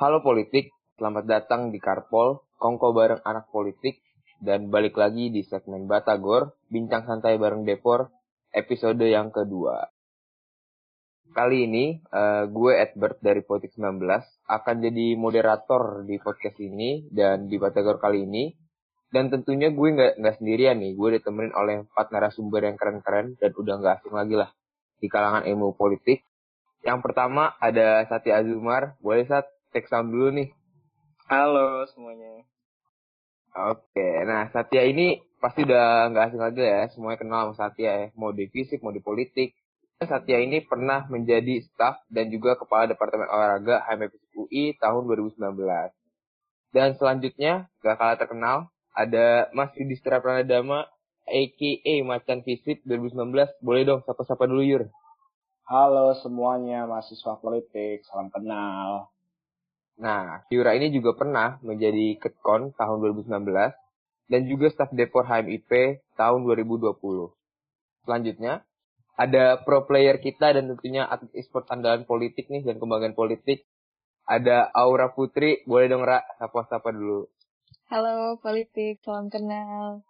Halo politik, selamat datang di Karpol, Kongko bareng anak politik, dan balik lagi di segmen Batagor, Bincang Santai bareng Depor, episode yang kedua. Kali ini, uh, gue Edward dari Politik 19 akan jadi moderator di podcast ini dan di Batagor kali ini. Dan tentunya gue nggak nggak sendirian nih, gue ditemenin oleh empat narasumber yang keren-keren dan udah nggak asing lagi lah di kalangan ilmu politik. Yang pertama ada Satya Azumar, boleh Sat take sound dulu nih. Halo semuanya. Oke, nah Satya ini pasti udah nggak asing lagi ya, semuanya kenal sama Satya ya, mau di fisik, mau di politik. Satya ini pernah menjadi staf dan juga kepala Departemen Olahraga HMFISIP UI tahun 2019. Dan selanjutnya, gak kalah terkenal, ada Mas Yudhistira Pranadama, a.k.a. Macan Fisip 2019. Boleh dong, sapa-sapa dulu Yur. Halo semuanya, mahasiswa politik, salam kenal. Nah, Yura ini juga pernah menjadi Ketkon tahun 2019 dan juga staf Depor HMIP tahun 2020. Selanjutnya, ada pro player kita dan tentunya atlet e-sport andalan politik nih dan kembangan politik. Ada Aura Putri, boleh dong Ra, sapa-sapa dulu. Halo politik, salam kenal.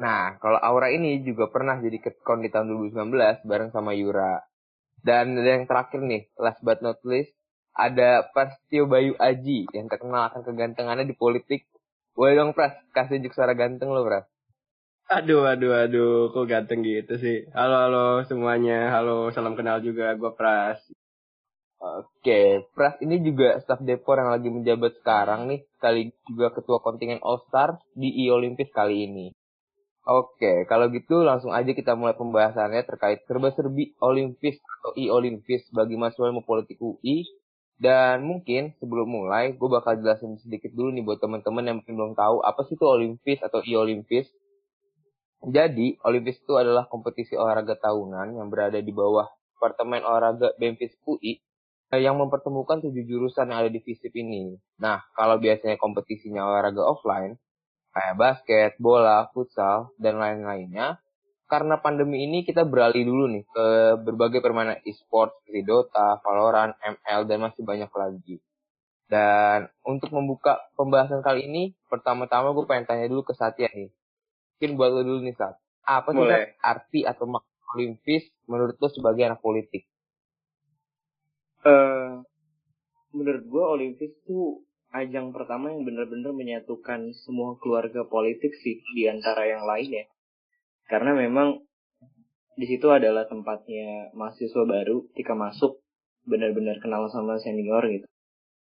Nah, kalau Aura ini juga pernah jadi ketkon di tahun 2019 bareng sama Yura. Dan yang terakhir nih, last but not least, ada Prastio Bayu Aji yang terkenal akan kegantengannya di politik. Boleh dong Pras, kasih juk suara ganteng lo Pras. Aduh, aduh, aduh, kok ganteng gitu sih. Halo, halo semuanya, halo, salam kenal juga, gue Pras. Oke, Pras ini juga staf Depor yang lagi menjabat sekarang nih, kali juga ketua kontingen All Star di e Olympus kali ini. Oke, kalau gitu langsung aja kita mulai pembahasannya terkait serba-serbi Olympus atau e Olympus bagi mahasiswa ilmu politik UI dan mungkin sebelum mulai, gue bakal jelasin sedikit dulu nih buat teman-teman yang mungkin belum tahu apa sih itu Olimpis atau e-Olimpis. Jadi, Olimpis itu adalah kompetisi olahraga tahunan yang berada di bawah Departemen Olahraga BMFIS UI yang mempertemukan tujuh jurusan yang ada di FISIP ini. Nah, kalau biasanya kompetisinya olahraga offline, kayak basket, bola, futsal, dan lain-lainnya, karena pandemi ini kita beralih dulu nih ke berbagai permainan e-sport seperti Dota, Valorant, ML, dan masih banyak lagi. Dan untuk membuka pembahasan kali ini, pertama-tama gue pengen tanya dulu ke Satya nih. Mungkin buat lo dulu nih Sat. Apa sih Sat, arti atau makna Olimpis menurut lo sebagai anak politik? Uh, menurut gue Olimpis tuh ajang pertama yang benar-benar menyatukan semua keluarga politik sih di antara yang lain ya karena memang di situ adalah tempatnya mahasiswa baru ketika masuk benar-benar kenal sama senior gitu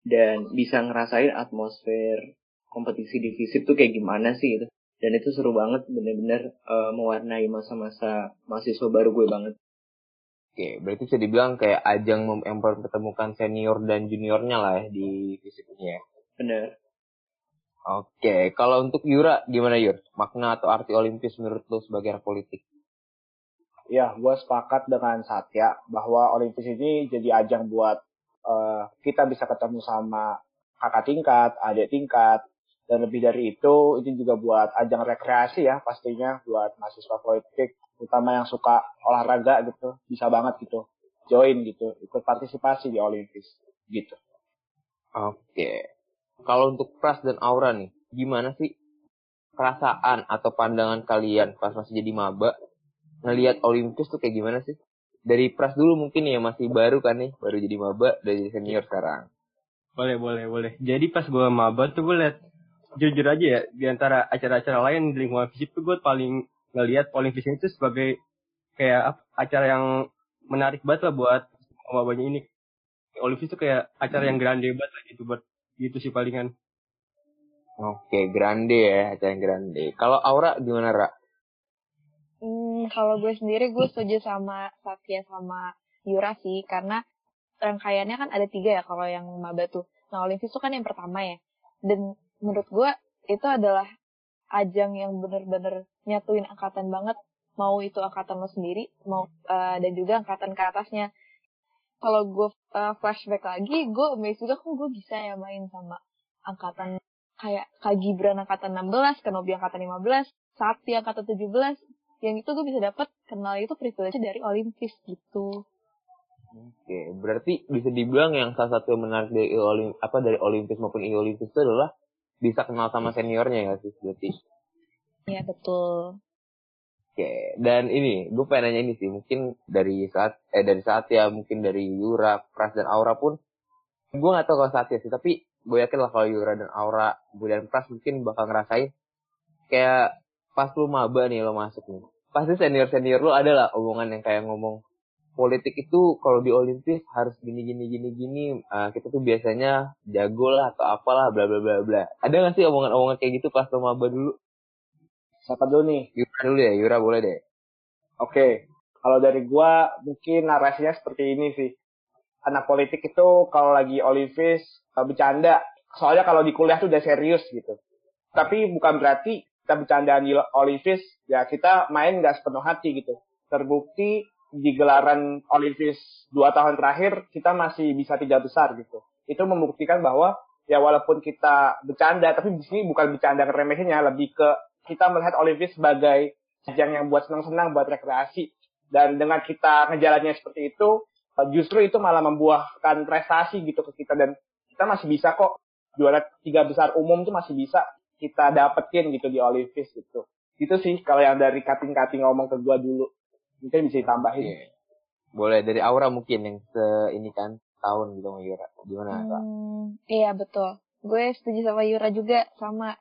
dan bisa ngerasain atmosfer kompetisi di FISIP tuh kayak gimana sih gitu dan itu seru banget benar-benar uh, mewarnai masa-masa mahasiswa baru gue banget Oke, berarti bisa dibilang kayak ajang mempertemukan senior dan juniornya lah ya di FISIP ini ya. Bener. Oke, kalau untuk Yura gimana Yur? Makna atau arti Olimpis menurut lo sebagai politik? Ya, gue sepakat dengan Satya bahwa Olimpis ini jadi ajang buat uh, kita bisa ketemu sama kakak tingkat, adik tingkat, dan lebih dari itu, ini juga buat ajang rekreasi ya pastinya buat mahasiswa politik, terutama yang suka olahraga gitu, bisa banget gitu, join gitu, ikut partisipasi di Olimpis gitu. Oke, kalau untuk Pras dan Aura nih, gimana sih perasaan atau pandangan kalian pas masih jadi maba ngelihat Olympus tuh kayak gimana sih? Dari Pras dulu mungkin ya masih baru kan nih, baru jadi maba dari senior sekarang. Boleh, boleh, boleh. Jadi pas gue maba tuh gue liat jujur aja ya di antara acara-acara lain di lingkungan fisik tuh gue paling ngelihat Olympus itu sebagai kayak acara yang menarik banget lah buat mabanya ini. Olympus itu kayak acara yang grande banget lah gitu buat Gitu sih palingan. Oke, grande ya, acara yang grande. Kalau Aura gimana, Ra? Hmm, kalau gue sendiri gue setuju sama Satya sama Yura sih, karena rangkaiannya kan ada tiga ya kalau yang maba tuh. Nah, Olimpis itu kan yang pertama ya. Dan menurut gue itu adalah ajang yang bener-bener nyatuin angkatan banget. Mau itu angkatan lo sendiri, mau uh, dan juga angkatan ke atasnya kalau gue uh, flashback lagi gue amazed juga kok gue bisa ya main sama angkatan kayak Kak Gibran angkatan 16, Kenobi angkatan 15, Sakti angkatan 17. Yang itu gue bisa dapet kenal itu privilege dari Olimpis gitu. Oke, berarti bisa dibilang yang salah satu yang menarik dari Olim, apa dari Olimpis maupun I Olimpis itu adalah bisa kenal sama seniornya ya sih berarti. Iya betul. Oke, dan ini gue pengen nanya ini sih, mungkin dari saat eh dari saat ya mungkin dari Yura, Pras dan Aura pun gue gak tahu kalau saat ya sih, tapi gue yakin lah kalau Yura dan Aura, dan Pras mungkin bakal ngerasain kayak pas lu maba nih lo masuk nih. Pasti senior-senior lu ada lah omongan yang kayak ngomong politik itu kalau di Olimpis harus gini gini gini gini uh, kita tuh biasanya jago lah atau apalah bla bla bla bla ada nggak sih omongan-omongan kayak gitu pas lo maba dulu siapa dulu nih? Yura dulu ya Yura boleh deh. Oke okay. kalau dari gua mungkin narasinya seperti ini sih. Anak politik itu kalau lagi Olimpis uh, bercanda. Soalnya kalau di kuliah tuh udah serius gitu. Tapi bukan berarti kita bercandaan di Olimpis ya kita main nggak sepenuh hati gitu. Terbukti di gelaran Olimpis dua tahun terakhir kita masih bisa tiga besar gitu. Itu membuktikan bahwa ya walaupun kita bercanda, tapi di sini bukan bercanda remehnya, lebih ke kita melihat Olimpis sebagai ajang yang buat senang-senang, buat rekreasi. Dan dengan kita ngejalannya seperti itu, justru itu malah membuahkan prestasi gitu ke kita dan kita masih bisa kok juara tiga besar umum tuh masih bisa kita dapetin gitu di Olimpis gitu. Itu sih kalau yang dari kating-kating ngomong ke gua dulu. Mungkin bisa ditambahin. Yeah. Boleh dari Aura mungkin yang se ini kan tahun gitu sama Yura. Gimana? Hmm, iya betul. Gue setuju sama Yura juga sama.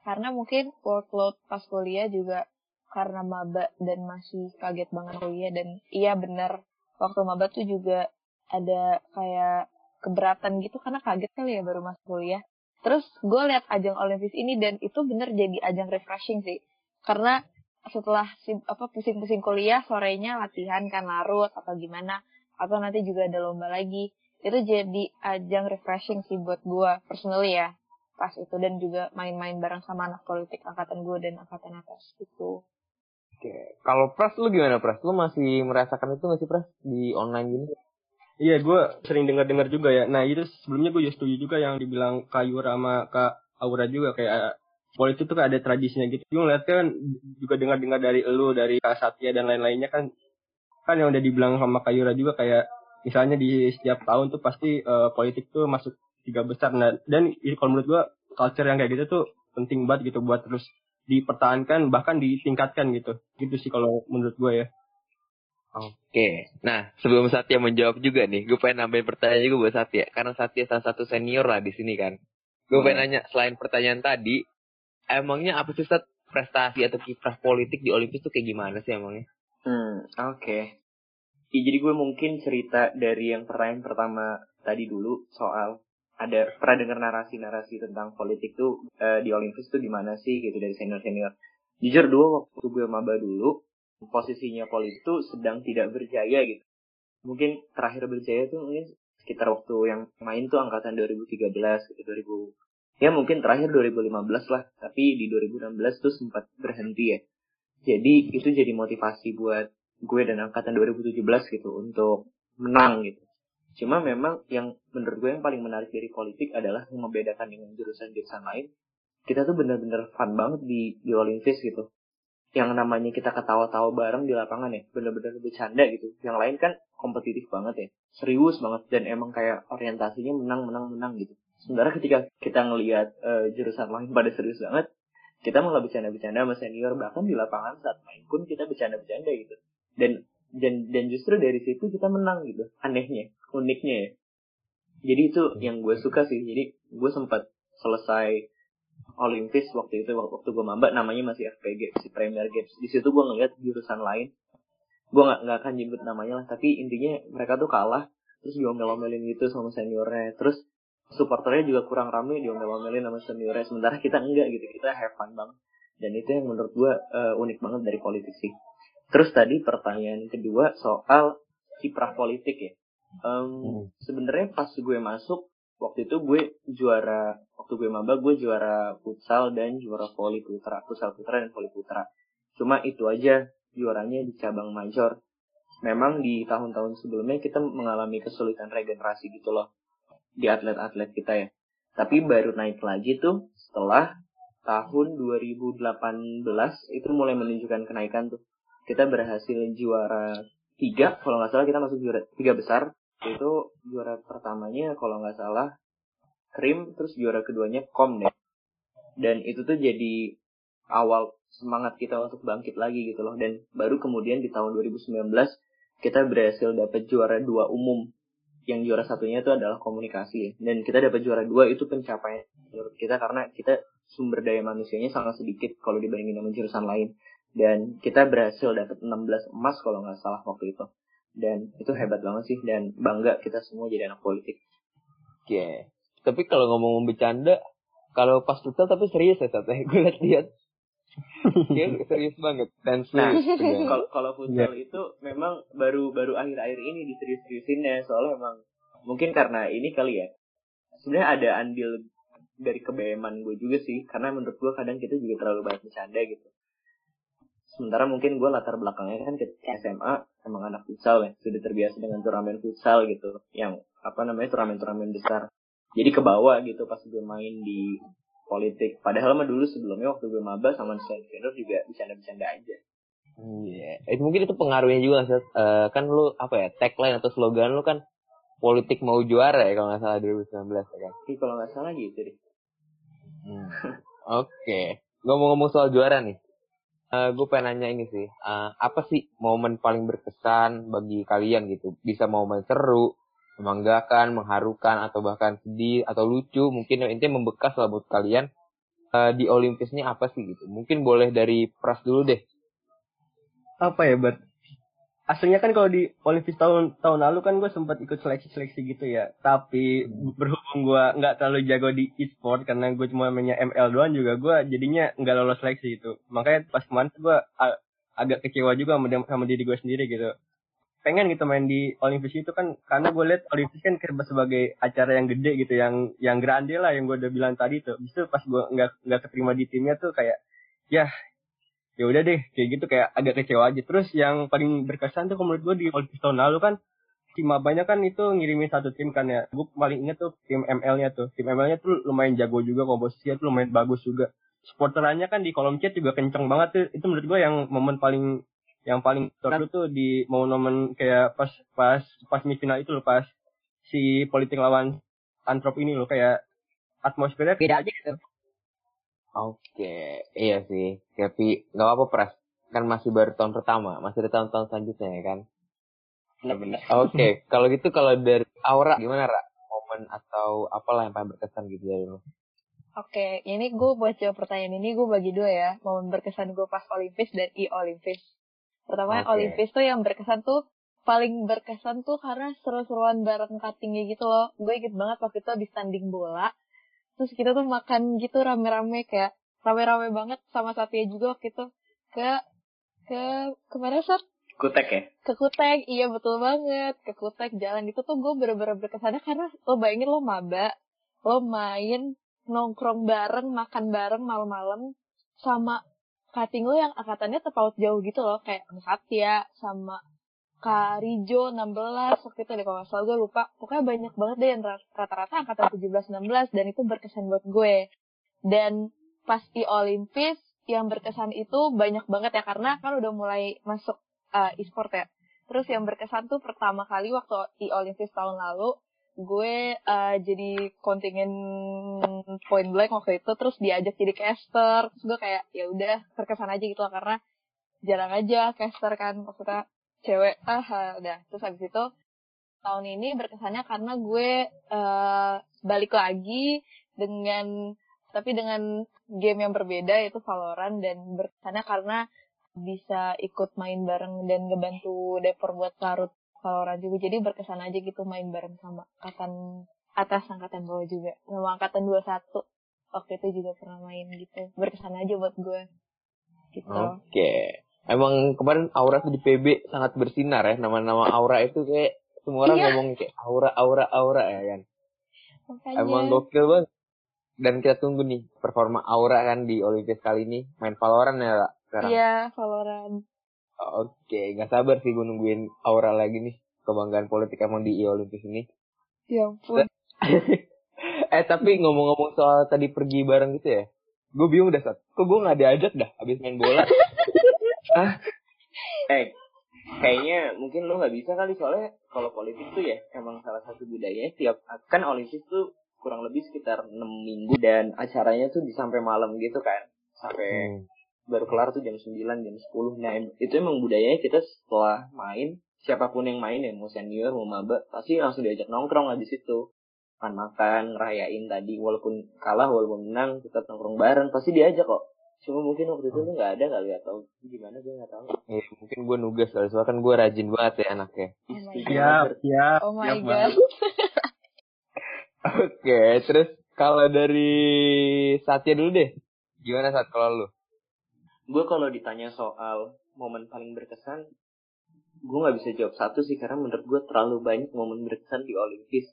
Karena mungkin workload pas kuliah juga karena maba dan masih kaget banget kuliah dan iya bener waktu maba tuh juga ada kayak keberatan gitu karena kaget kali ya baru masuk kuliah. Terus gue lihat ajang Olimpis ini dan itu bener jadi ajang refreshing sih. Karena setelah si, apa pusing-pusing kuliah sorenya latihan kan larut atau gimana atau nanti juga ada lomba lagi itu jadi ajang refreshing sih buat gue personally ya pas itu dan juga main-main bareng sama anak politik angkatan gue dan angkatan atas gitu. Oke, kalau Pras lu gimana Pras? Lu masih merasakan itu nggak sih Pras di online gini? Iya, gue sering dengar-dengar juga ya. Nah itu sebelumnya gue juga setuju juga yang dibilang Kayura sama Kak Aura juga kayak politik tuh kan ada tradisinya gitu. Gue ngeliat kan juga dengar-dengar dari elu, dari Kak Satya dan lain-lainnya kan kan yang udah dibilang sama Kak Yura juga kayak misalnya di setiap tahun tuh pasti uh, politik tuh masuk tiga besar. Nah, dan kalau menurut gue culture yang kayak gitu tuh penting banget gitu buat terus dipertahankan bahkan ditingkatkan gitu. Gitu sih kalau menurut gue ya. Oke, nah sebelum Satya menjawab juga nih, gue pengen nambahin pertanyaan juga buat Satya, karena Satya salah satu senior lah di sini kan. Gue pengen hmm. nanya, selain pertanyaan tadi, emangnya apa sih Stat prestasi atau kiprah politik di Olimpis tuh kayak gimana sih emangnya? Hmm, oke. Okay. Ya, jadi gue mungkin cerita dari yang pertanyaan pertama tadi dulu soal ada pernah dengar narasi-narasi tentang politik tuh uh, di Olimpis tuh gimana sih gitu dari senior-senior. Jujur dulu waktu gue maba dulu posisinya politik tuh sedang tidak berjaya gitu. Mungkin terakhir berjaya tuh mungkin sekitar waktu yang main tuh angkatan 2013 gitu 2000 ya mungkin terakhir 2015 lah tapi di 2016 tuh sempat berhenti ya jadi itu jadi motivasi buat gue dan angkatan 2017 gitu untuk menang gitu cuma memang yang menurut gue yang paling menarik dari politik adalah membedakan dengan jurusan-jurusan lain. Kita tuh bener-bener fun banget di di Olimpis gitu. Yang namanya kita ketawa-tawa bareng di lapangan ya bener-bener bercanda gitu. Yang lain kan kompetitif banget ya serius banget dan emang kayak orientasinya menang menang menang gitu. Sementara ketika kita ngelihat uh, jurusan lain pada serius banget, kita malah bercanda-bercanda sama senior. Bahkan di lapangan saat main pun kita bercanda-bercanda gitu. Dan dan dan justru dari situ kita menang gitu. Anehnya, uniknya ya. Jadi itu yang gue suka sih. Jadi gue sempat selesai Olimpis waktu itu waktu gue mamba namanya masih FPG si Premier Games. Di situ gue ngeliat jurusan lain. Gue nggak nggak akan nyebut namanya lah. Tapi intinya mereka tuh kalah terus diomel-omelin gitu sama seniornya. Terus supporternya juga kurang rame diomel-omelin sama seniornya sementara kita enggak gitu kita have fun banget dan itu yang menurut gue uh, unik banget dari politik sih terus tadi pertanyaan kedua soal kiprah politik ya um, sebenarnya pas gue masuk waktu itu gue juara waktu gue maba gue juara futsal dan juara voli putra futsal putra dan voli putra cuma itu aja juaranya di cabang major memang di tahun-tahun sebelumnya kita mengalami kesulitan regenerasi gitu loh di atlet-atlet kita ya. Tapi baru naik lagi tuh setelah tahun 2018 itu mulai menunjukkan kenaikan tuh. Kita berhasil juara tiga kalau nggak salah kita masuk juara tiga besar itu juara pertamanya kalau nggak salah krim terus juara keduanya kom deh dan itu tuh jadi awal semangat kita untuk bangkit lagi gitu loh. Dan baru kemudian di tahun 2019 kita berhasil dapat juara dua umum. Yang juara satunya itu adalah komunikasi. Dan kita dapat juara dua itu pencapaian menurut kita karena kita sumber daya manusianya sangat sedikit kalau dibandingin dengan jurusan lain. Dan kita berhasil dapat 16 emas kalau nggak salah waktu itu dan itu hebat banget sih dan bangga kita semua jadi anak politik. Oke. Okay. Tapi kalau ngomong bercanda, kalau pas futsal tapi serius ya Sat, gue lihat-lihat. Iya serius banget dan nah kalau kalau futsal yeah. itu memang baru baru akhir-akhir ini diserius-seriusinnya soalnya emang mungkin karena ini kali ya sebenarnya ada andil dari kebeman gue juga sih karena menurut gue kadang kita juga terlalu banyak bercanda gitu sementara mungkin gue latar belakangnya kan ke SMA emang anak futsal ya sudah terbiasa dengan turnamen futsal gitu yang apa namanya turnamen-turnamen besar jadi ke bawah gitu pas gue main di politik. Padahal mah dulu sebelumnya waktu gue maba sama Nusa Vendor juga bercanda-bercanda aja. Iya, yeah. mungkin itu pengaruhnya juga sih. Uh, kan lu apa ya tagline atau slogan lu kan politik mau juara ya kalau nggak salah 2019 ya kan? Iya kalau nggak salah gitu deh. Hmm. Oke, okay. ngomong-ngomong soal juara nih, uh, gue pengen nanya ini sih, uh, apa sih momen paling berkesan bagi kalian gitu? Bisa momen seru, membanggakan, mengharukan, atau bahkan sedih atau lucu, mungkin yang intinya membekas lah buat kalian uh, di Olympus ini apa sih gitu? Mungkin boleh dari Pras dulu deh. Apa ya, Bert? Aslinya kan kalau di Olympus tahun tahun lalu kan gue sempat ikut seleksi-seleksi gitu ya. Tapi berhubung gue nggak terlalu jago di e-sport karena gue cuma mainnya ML doang juga gue jadinya nggak lolos seleksi itu. Makanya pas kemarin gue agak kecewa juga sama, sama diri gue sendiri gitu pengen gitu main di Olympus itu kan karena gue lihat Olympus kan kira sebagai acara yang gede gitu yang yang grande lah yang gue udah bilang tadi tuh bisa pas gue nggak nggak keterima di timnya tuh kayak ya ya udah deh kayak gitu kayak agak kecewa aja. Terus yang paling berkesan tuh menurut gue di Olympus tahun lalu kan tim banyak kan itu ngirimin satu tim kan ya. Gue paling inget tuh tim ML-nya tuh. Tim ML-nya tuh lumayan jago juga komposisinya tuh lumayan bagus juga. Supporterannya kan di kolom chat juga kenceng banget tuh. Itu menurut gue yang momen paling yang paling seru tuh di momen-momen kayak pas pas pas semifinal itu loh pas si politik lawan antrop ini loh kayak atmosfernya beda aja gitu. Oke, iya sih. Tapi nggak apa-apa pres. Kan masih baru tahun pertama, masih ada tahun-tahun selanjutnya ya kan. Benar-benar. Oke, kalau gitu kalau dari Aura gimana Ra? Momen atau apalah yang paling berkesan gitu dari lo? Oke, ini gue buat jawab pertanyaan ini gue bagi dua ya. Momen berkesan gue pas Olimpis dan i Olimpis. Pertama okay. Olympus tuh yang berkesan tuh paling berkesan tuh karena seru-seruan bareng cuttingnya gitu loh. Gue inget banget waktu itu di standing bola. Terus kita tuh makan gitu rame-rame kayak rame-rame banget sama Satya juga waktu itu ke ke ke mana saat Kutek ya? Ke Kutek, iya betul banget. Ke Kutek jalan itu tuh gue bener-bener berkesannya karena lo bayangin lo maba, lo main nongkrong bareng, makan bareng malam-malam sama cutting lo yang angkatannya terpaut jauh gitu loh kayak Satya sama Karijo 16 waktu itu deh kalau salah gue lupa. Pokoknya banyak banget deh yang rata-rata angkatan 17-16 dan itu berkesan buat gue. Dan pas di Olimpis yang berkesan itu banyak banget ya karena kan udah mulai masuk uh, e-sport ya. Terus yang berkesan tuh pertama kali waktu di Olimpis tahun lalu gue uh, jadi kontingen point blank waktu itu terus diajak jadi caster. Terus gue kayak ya udah terkesan aja gitu lah karena jarang aja caster kan maksudnya cewek ah udah. Terus habis itu tahun ini berkesannya karena gue uh, balik lagi dengan tapi dengan game yang berbeda yaitu Valorant dan berkesannya karena bisa ikut main bareng dan ngebantu Depor buat larut Valorant juga. Jadi berkesan aja gitu main bareng sama angkatan atas angkatan bawah juga. Sama angkatan 21 waktu itu juga pernah main gitu. Berkesan aja buat gue. Gitu. Oke. okay. Emang kemarin Aura tuh di PB sangat bersinar ya nama-nama Aura itu kayak semua orang iya. ngomong kayak Aura Aura Aura ya kan Makanya... emang gokil banget dan kita tunggu nih performa Aura kan di Olimpiade kali ini main Valorant ya sekarang iya Valorant Oke, nggak sabar sih gue nungguin Aura lagi nih kebanggaan politik emang di Olimpis ini. Ya ampun. eh tapi ngomong-ngomong soal tadi pergi bareng gitu ya, gue bingung dah saat. Kok gue nggak diajak dah abis main bola? ah, eh kayaknya mungkin lo nggak bisa kali soalnya kalau politik tuh ya emang salah satu budayanya tiap kan Olimpis tuh kurang lebih sekitar 6 minggu dan acaranya tuh di sampai malam gitu kan. Sampai hmm. baru kelar tuh jam 9 jam 10 nah itu emang budayanya kita setelah main siapa pun yang main ya mau senior mau maba pasti langsung diajak nongkrong lah di situ. Makan makan rayain tadi walaupun kalah walaupun menang tetap nongkrong bareng pasti diajak kok Cuma mungkin waktu itu tuh nggak ada kali atau gimana gue nggak tahu. Ya, mungkin gue nugas kali soalnya kan gue rajin banget ya anaknya. Iya, iya. Oh my god. Oke, terus kalau dari Satya dulu deh. Gimana saat kalau lu? Gue kalau ditanya soal momen paling berkesan, gue nggak bisa jawab satu sih karena menurut gue terlalu banyak momen berkesan di Olimpis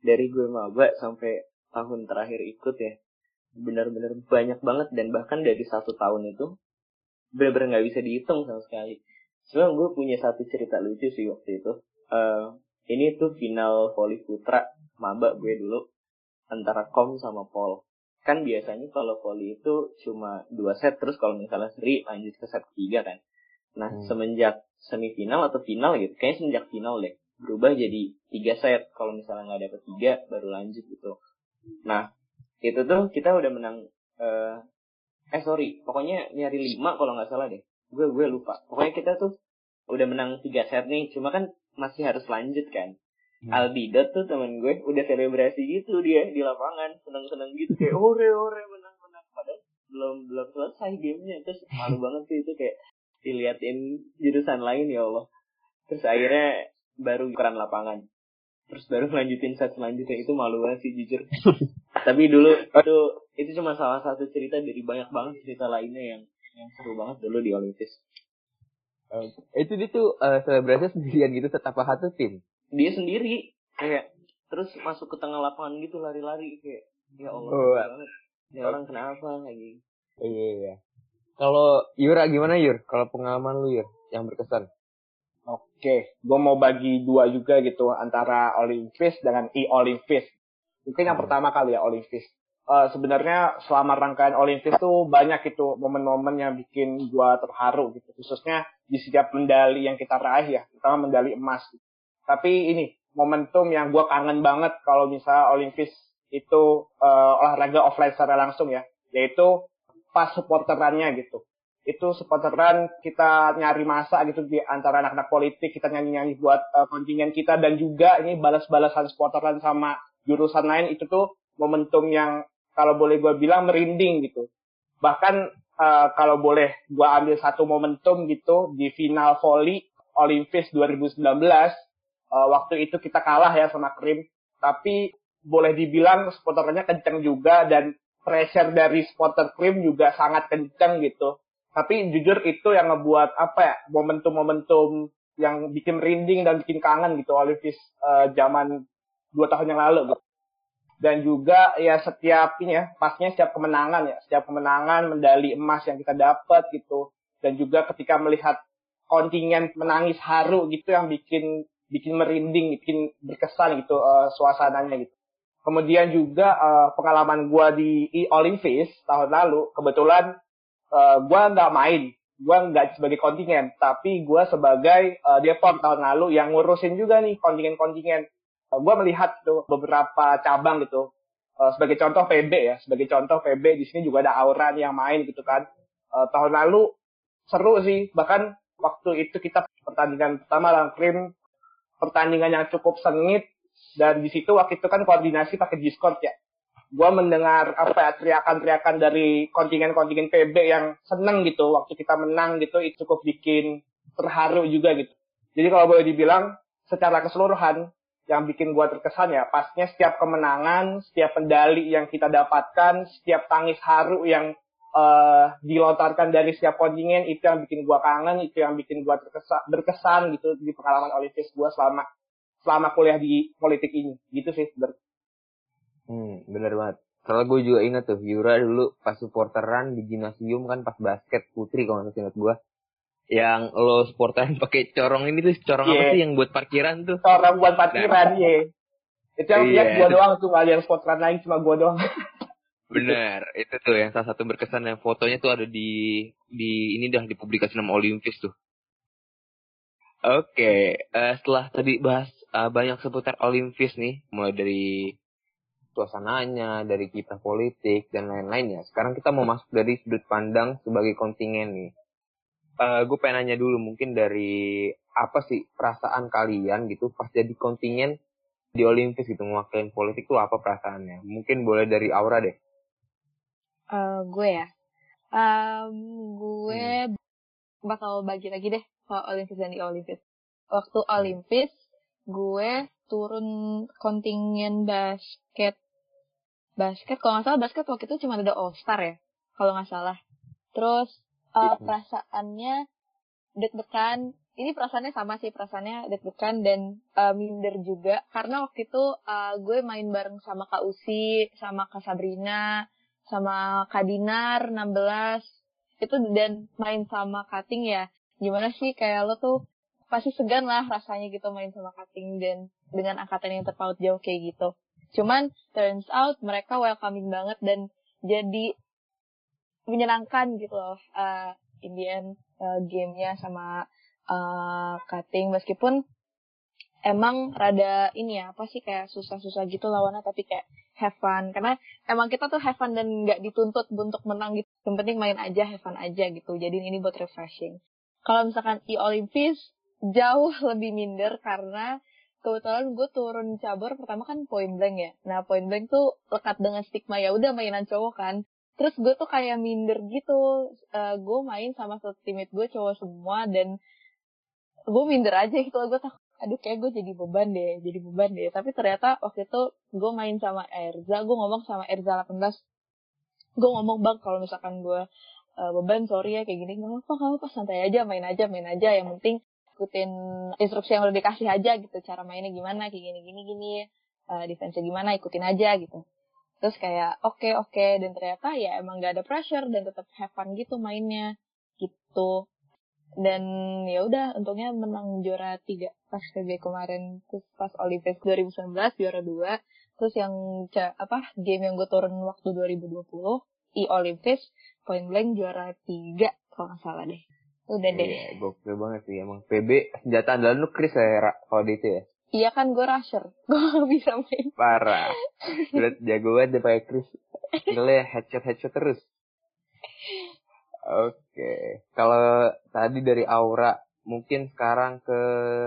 dari gue maba sampai tahun terakhir ikut ya benar-benar banyak banget dan bahkan dari satu tahun itu benar-benar nggak bisa dihitung sama sekali. Cuma gue punya satu cerita lucu sih waktu itu. Uh, ini tuh final voli putra maba gue dulu antara Kom sama Pol. Kan biasanya kalau voli itu cuma dua set terus kalau misalnya seri lanjut ke set ketiga kan. Nah hmm. semenjak semifinal atau final gitu, kayaknya semenjak final deh berubah jadi tiga set. Kalau misalnya nggak dapet tiga baru lanjut gitu. Nah itu tuh kita udah menang uh, eh sorry pokoknya nyari lima kalau nggak salah deh. Gue gue lupa. Pokoknya kita tuh udah menang tiga set nih cuma kan masih harus lanjut kan. Hmm. Aldidot tuh temen gue udah selebrasi gitu dia di lapangan seneng seneng gitu kayak ore ore menang menang. Padahal belum belum selesai gamenya. Terus malu banget sih itu kayak diliatin jurusan lain ya Allah. Terus akhirnya baru ukuran lapangan terus baru lanjutin set selanjutnya itu malu banget sih jujur. Tapi dulu itu itu cuma salah satu cerita dari banyak banget cerita lainnya yang yang seru banget dulu di Olimpis uh, itu dia tuh uh, selebrasi sendirian gitu tetap satu tim? Dia sendiri kayak terus masuk ke tengah lapangan gitu lari-lari kayak ya Allah oh, banget. Ya orang kenapa lagi iya iya. Kalau Yura gimana Yur? Kalau pengalaman lu Yur yang berkesan Oke, gue mau bagi dua juga gitu antara Olympus dengan e-Olympus. Mungkin yang hmm. pertama kali ya Olympus. Uh, sebenarnya selama rangkaian Olympus tuh banyak itu momen-momen yang bikin gue terharu gitu. Khususnya di setiap medali yang kita raih ya, terutama medali emas. Tapi ini momentum yang gue kangen banget kalau misalnya Olympus itu uh, olahraga offline secara langsung ya, yaitu pas supporterannya gitu itu sponsoran kita nyari masa gitu di antara anak-anak politik kita nyanyi-nyanyi buat uh, kontingen kita. Dan juga ini balas-balasan sponsoran sama jurusan lain itu tuh momentum yang kalau boleh gue bilang merinding gitu. Bahkan uh, kalau boleh gue ambil satu momentum gitu di final volley Olympus 2019 uh, waktu itu kita kalah ya sama Krim. Tapi boleh dibilang sponsornya kenceng juga dan pressure dari sponsor Krim juga sangat kenceng gitu tapi jujur itu yang ngebuat apa ya momentum-momentum yang bikin merinding dan bikin kangen gitu Olimpis uh, zaman dua tahun yang lalu gitu. Dan juga ya setiap ini ya, pasnya setiap kemenangan ya, setiap kemenangan medali emas yang kita dapat gitu. Dan juga ketika melihat kontingen menangis haru gitu yang bikin bikin merinding, bikin berkesan gitu uh, suasananya gitu. Kemudian juga uh, pengalaman gua di Olimpis tahun lalu, kebetulan uh, eh, gue nggak main, gue nggak sebagai kontingen, tapi gue sebagai uh, tahun lalu yang ngurusin juga nih kontingen-kontingen. Uh, eh, gue melihat tuh beberapa cabang gitu. Uh, sebagai contoh PB ya, sebagai contoh PB di sini juga ada Aura yang main gitu kan. Uh, tahun lalu seru sih, bahkan waktu itu kita pertandingan pertama lawan Krim, pertandingan yang cukup sengit dan di situ waktu itu kan koordinasi pakai Discord ya gue mendengar apa ya teriakan-teriakan dari kontingen-kontingen PB yang seneng gitu waktu kita menang gitu itu cukup bikin terharu juga gitu. Jadi kalau boleh dibilang secara keseluruhan yang bikin gue terkesan ya pasnya setiap kemenangan, setiap medali yang kita dapatkan, setiap tangis haru yang uh, dilontarkan dari setiap kontingen itu yang bikin gue kangen, itu yang bikin gue terkesan berkesan gitu di pengalaman Olimpis gue selama selama kuliah di politik ini gitu sih Hmm, bener banget. Kalau gue juga inget tuh, Yura dulu pas supporteran di gimnasium kan pas basket putri kalau nggak inget gue. Yang lo supporteran pakai corong ini tuh, corong yeah. apa iya. sih yang buat parkiran tuh? Corong buat parkiran, nah. iya. Itu yang yeah, gue doang tuh, gak ada yang supporteran lain, cuma gue doang. Bener, itu tuh yang salah satu berkesan yang fotonya tuh ada di di ini dah di publikasi nama Olympus tuh. Oke, eh, setelah tadi bahas eh, banyak seputar Olimpis nih, mulai dari suasananya, dari kita politik dan lain-lain ya. Sekarang kita mau masuk dari sudut pandang sebagai kontingen nih. Eh gue pengen nanya dulu mungkin dari apa sih perasaan kalian gitu pas jadi kontingen di Olimpis gitu mewakilin politik tuh apa perasaannya? Mungkin boleh dari Aura deh. Eh, gue ya. Um, gue bakal bagi lagi deh kalau Olimpis dan di Olimpis. Waktu Olimpis, gue turun kontingen basket. Basket, kalau nggak salah basket waktu itu cuma ada All Star ya, kalau nggak salah. Terus uh, perasaannya deg-degan. Ini perasaannya sama sih, perasaannya deg-degan dan uh, minder juga. Karena waktu itu uh, gue main bareng sama Kak Usi, sama Kak Sabrina, sama Kak Dinar 16 itu dan main sama Kating ya gimana sih kayak lo tuh pasti segan lah rasanya gitu main sama Kating dan dengan angkatan yang terpaut jauh kayak gitu. Cuman turns out mereka welcoming banget dan jadi menyenangkan gitu loh uh, in uh, gamenya sama uh, Kating meskipun emang rada ini ya apa sih kayak susah-susah gitu lawannya tapi kayak have fun. Karena emang kita tuh have fun dan nggak dituntut untuk menang gitu. Yang penting main aja have fun aja gitu. Jadi ini buat refreshing. Kalau misalkan di Olimpis jauh lebih minder karena kebetulan gue turun cabur pertama kan point blank ya. Nah point blank tuh lekat dengan stigma ya udah mainan cowok kan. Terus gue tuh kayak minder gitu. Eh, gue main sama satu teammate gue cowok semua dan gue minder aja gitu gue takut aduh kayak gue jadi beban deh jadi beban deh. Tapi ternyata waktu itu gue main sama Erza gue ngomong sama Erza 18 gue ngomong bang kalau misalkan gue uh, beban sorry ya kayak gini. Nggak apa nggak apa santai aja main aja main aja. Yang penting ikutin instruksi yang udah dikasih aja gitu. Cara mainnya gimana kayak gini gini gini. Uh, defense gimana ikutin aja gitu. Terus kayak oke oke. Dan ternyata ya emang gak ada pressure dan tetap have fun gitu mainnya. Gitu. Dan ya udah untungnya menang juara tiga pas PB kemarin. Terus pas Olimpiade 2019 juara dua. Terus yang apa game yang gue turun waktu 2020 i Olimpiade point blank juara tiga kalau nggak salah deh udah deh Iya, gokil banget sih emang. PB senjata andalan lu Chris ya Ra, kalau di itu ya. iya kan gue rusher gue gak bisa main Parah. Lihat jago banget deh pakai Chris. Gila ya headshot headshot terus. Oke. Kalau tadi dari Aura, mungkin sekarang ke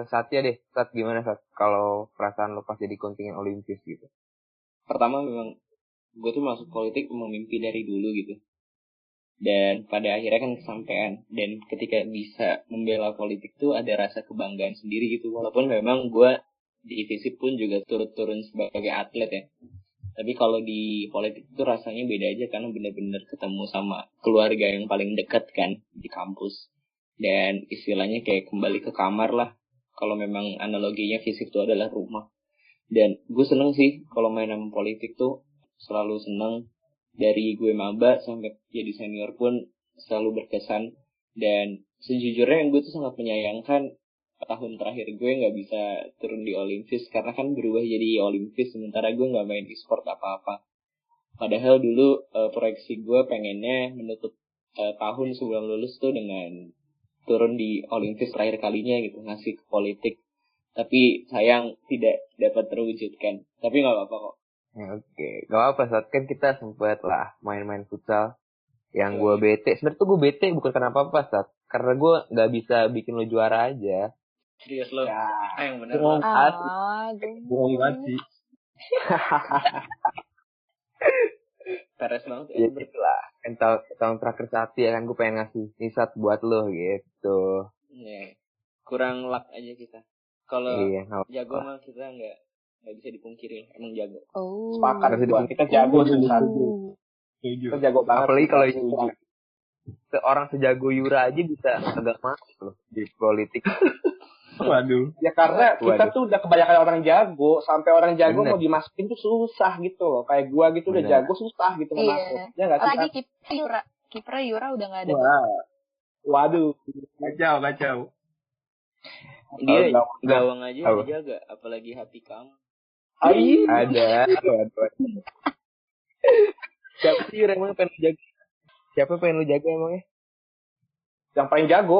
Satya deh. Sat gimana Sat? Kalau perasaan lo pas jadi kontingen Olimpis gitu. pertama memang gue tuh masuk politik memang mimpi dari dulu gitu dan pada akhirnya kan kesampaian. Dan ketika bisa membela politik tuh ada rasa kebanggaan sendiri gitu. Walaupun memang gue di FISIP pun juga turut-turun sebagai atlet ya. Tapi kalau di politik itu rasanya beda aja karena bener-bener ketemu sama keluarga yang paling dekat kan di kampus. Dan istilahnya kayak kembali ke kamar lah. Kalau memang analoginya fisik itu adalah rumah. Dan gue seneng sih kalau main sama politik tuh selalu seneng dari gue maba sampai jadi senior pun selalu berkesan. Dan sejujurnya yang gue tuh sangat menyayangkan tahun terakhir gue nggak bisa turun di Olimpis karena kan berubah jadi Olimpis sementara gue nggak main e-sport apa-apa. Padahal dulu eh, proyeksi gue pengennya menutup eh, tahun sebelum lulus tuh dengan turun di Olimpis terakhir kalinya gitu ngasih ke politik. Tapi sayang tidak dapat terwujudkan. Tapi nggak apa-apa kok Ya, Oke, gak apa-apa Sat. Kan kita sempet lah main-main futsal. Yang gue bete. Sebenernya tuh gue bete bukan karena apa-apa Sat. Karena gue gak bisa bikin lo juara aja. serius lo Ya. ah, yang bener Bohong. lo Asli. ah gue Bohong banget sih. peres banget Ya ya. gitu lah. Kan tahun, tahun terakhir Satya kan gue pengen ngasih nih Sat buat lo gitu. Iya. kurang luck aja kita kalau Iya, gak jago mah kita nggak nggak bisa dipungkiri emang jago oh Sepakat gua. Kita jago susah. Setuju. Kita jago banget. Apalagi kalau. Yura. Seorang sejago Yura aja bisa agak masuk loh di politik. Waduh. Ya karena Waduh. kita tuh udah kebanyakan orang jago, sampai orang jago Bener. mau dimasukin tuh susah gitu loh. Kayak gua gitu udah Bener. jago susah gitu mau Iya. masuk. Ya nggak lagi kiper Yura kiper Yura udah nggak ada Wah. Waduh. Kacau, kacau. dia Oh, gawang aja dijaga apalagi hati kamu Ai. Ada. Siapa sih emang pengen lu jaga? Siapa pengen lu jaga emangnya? Yang paling jago.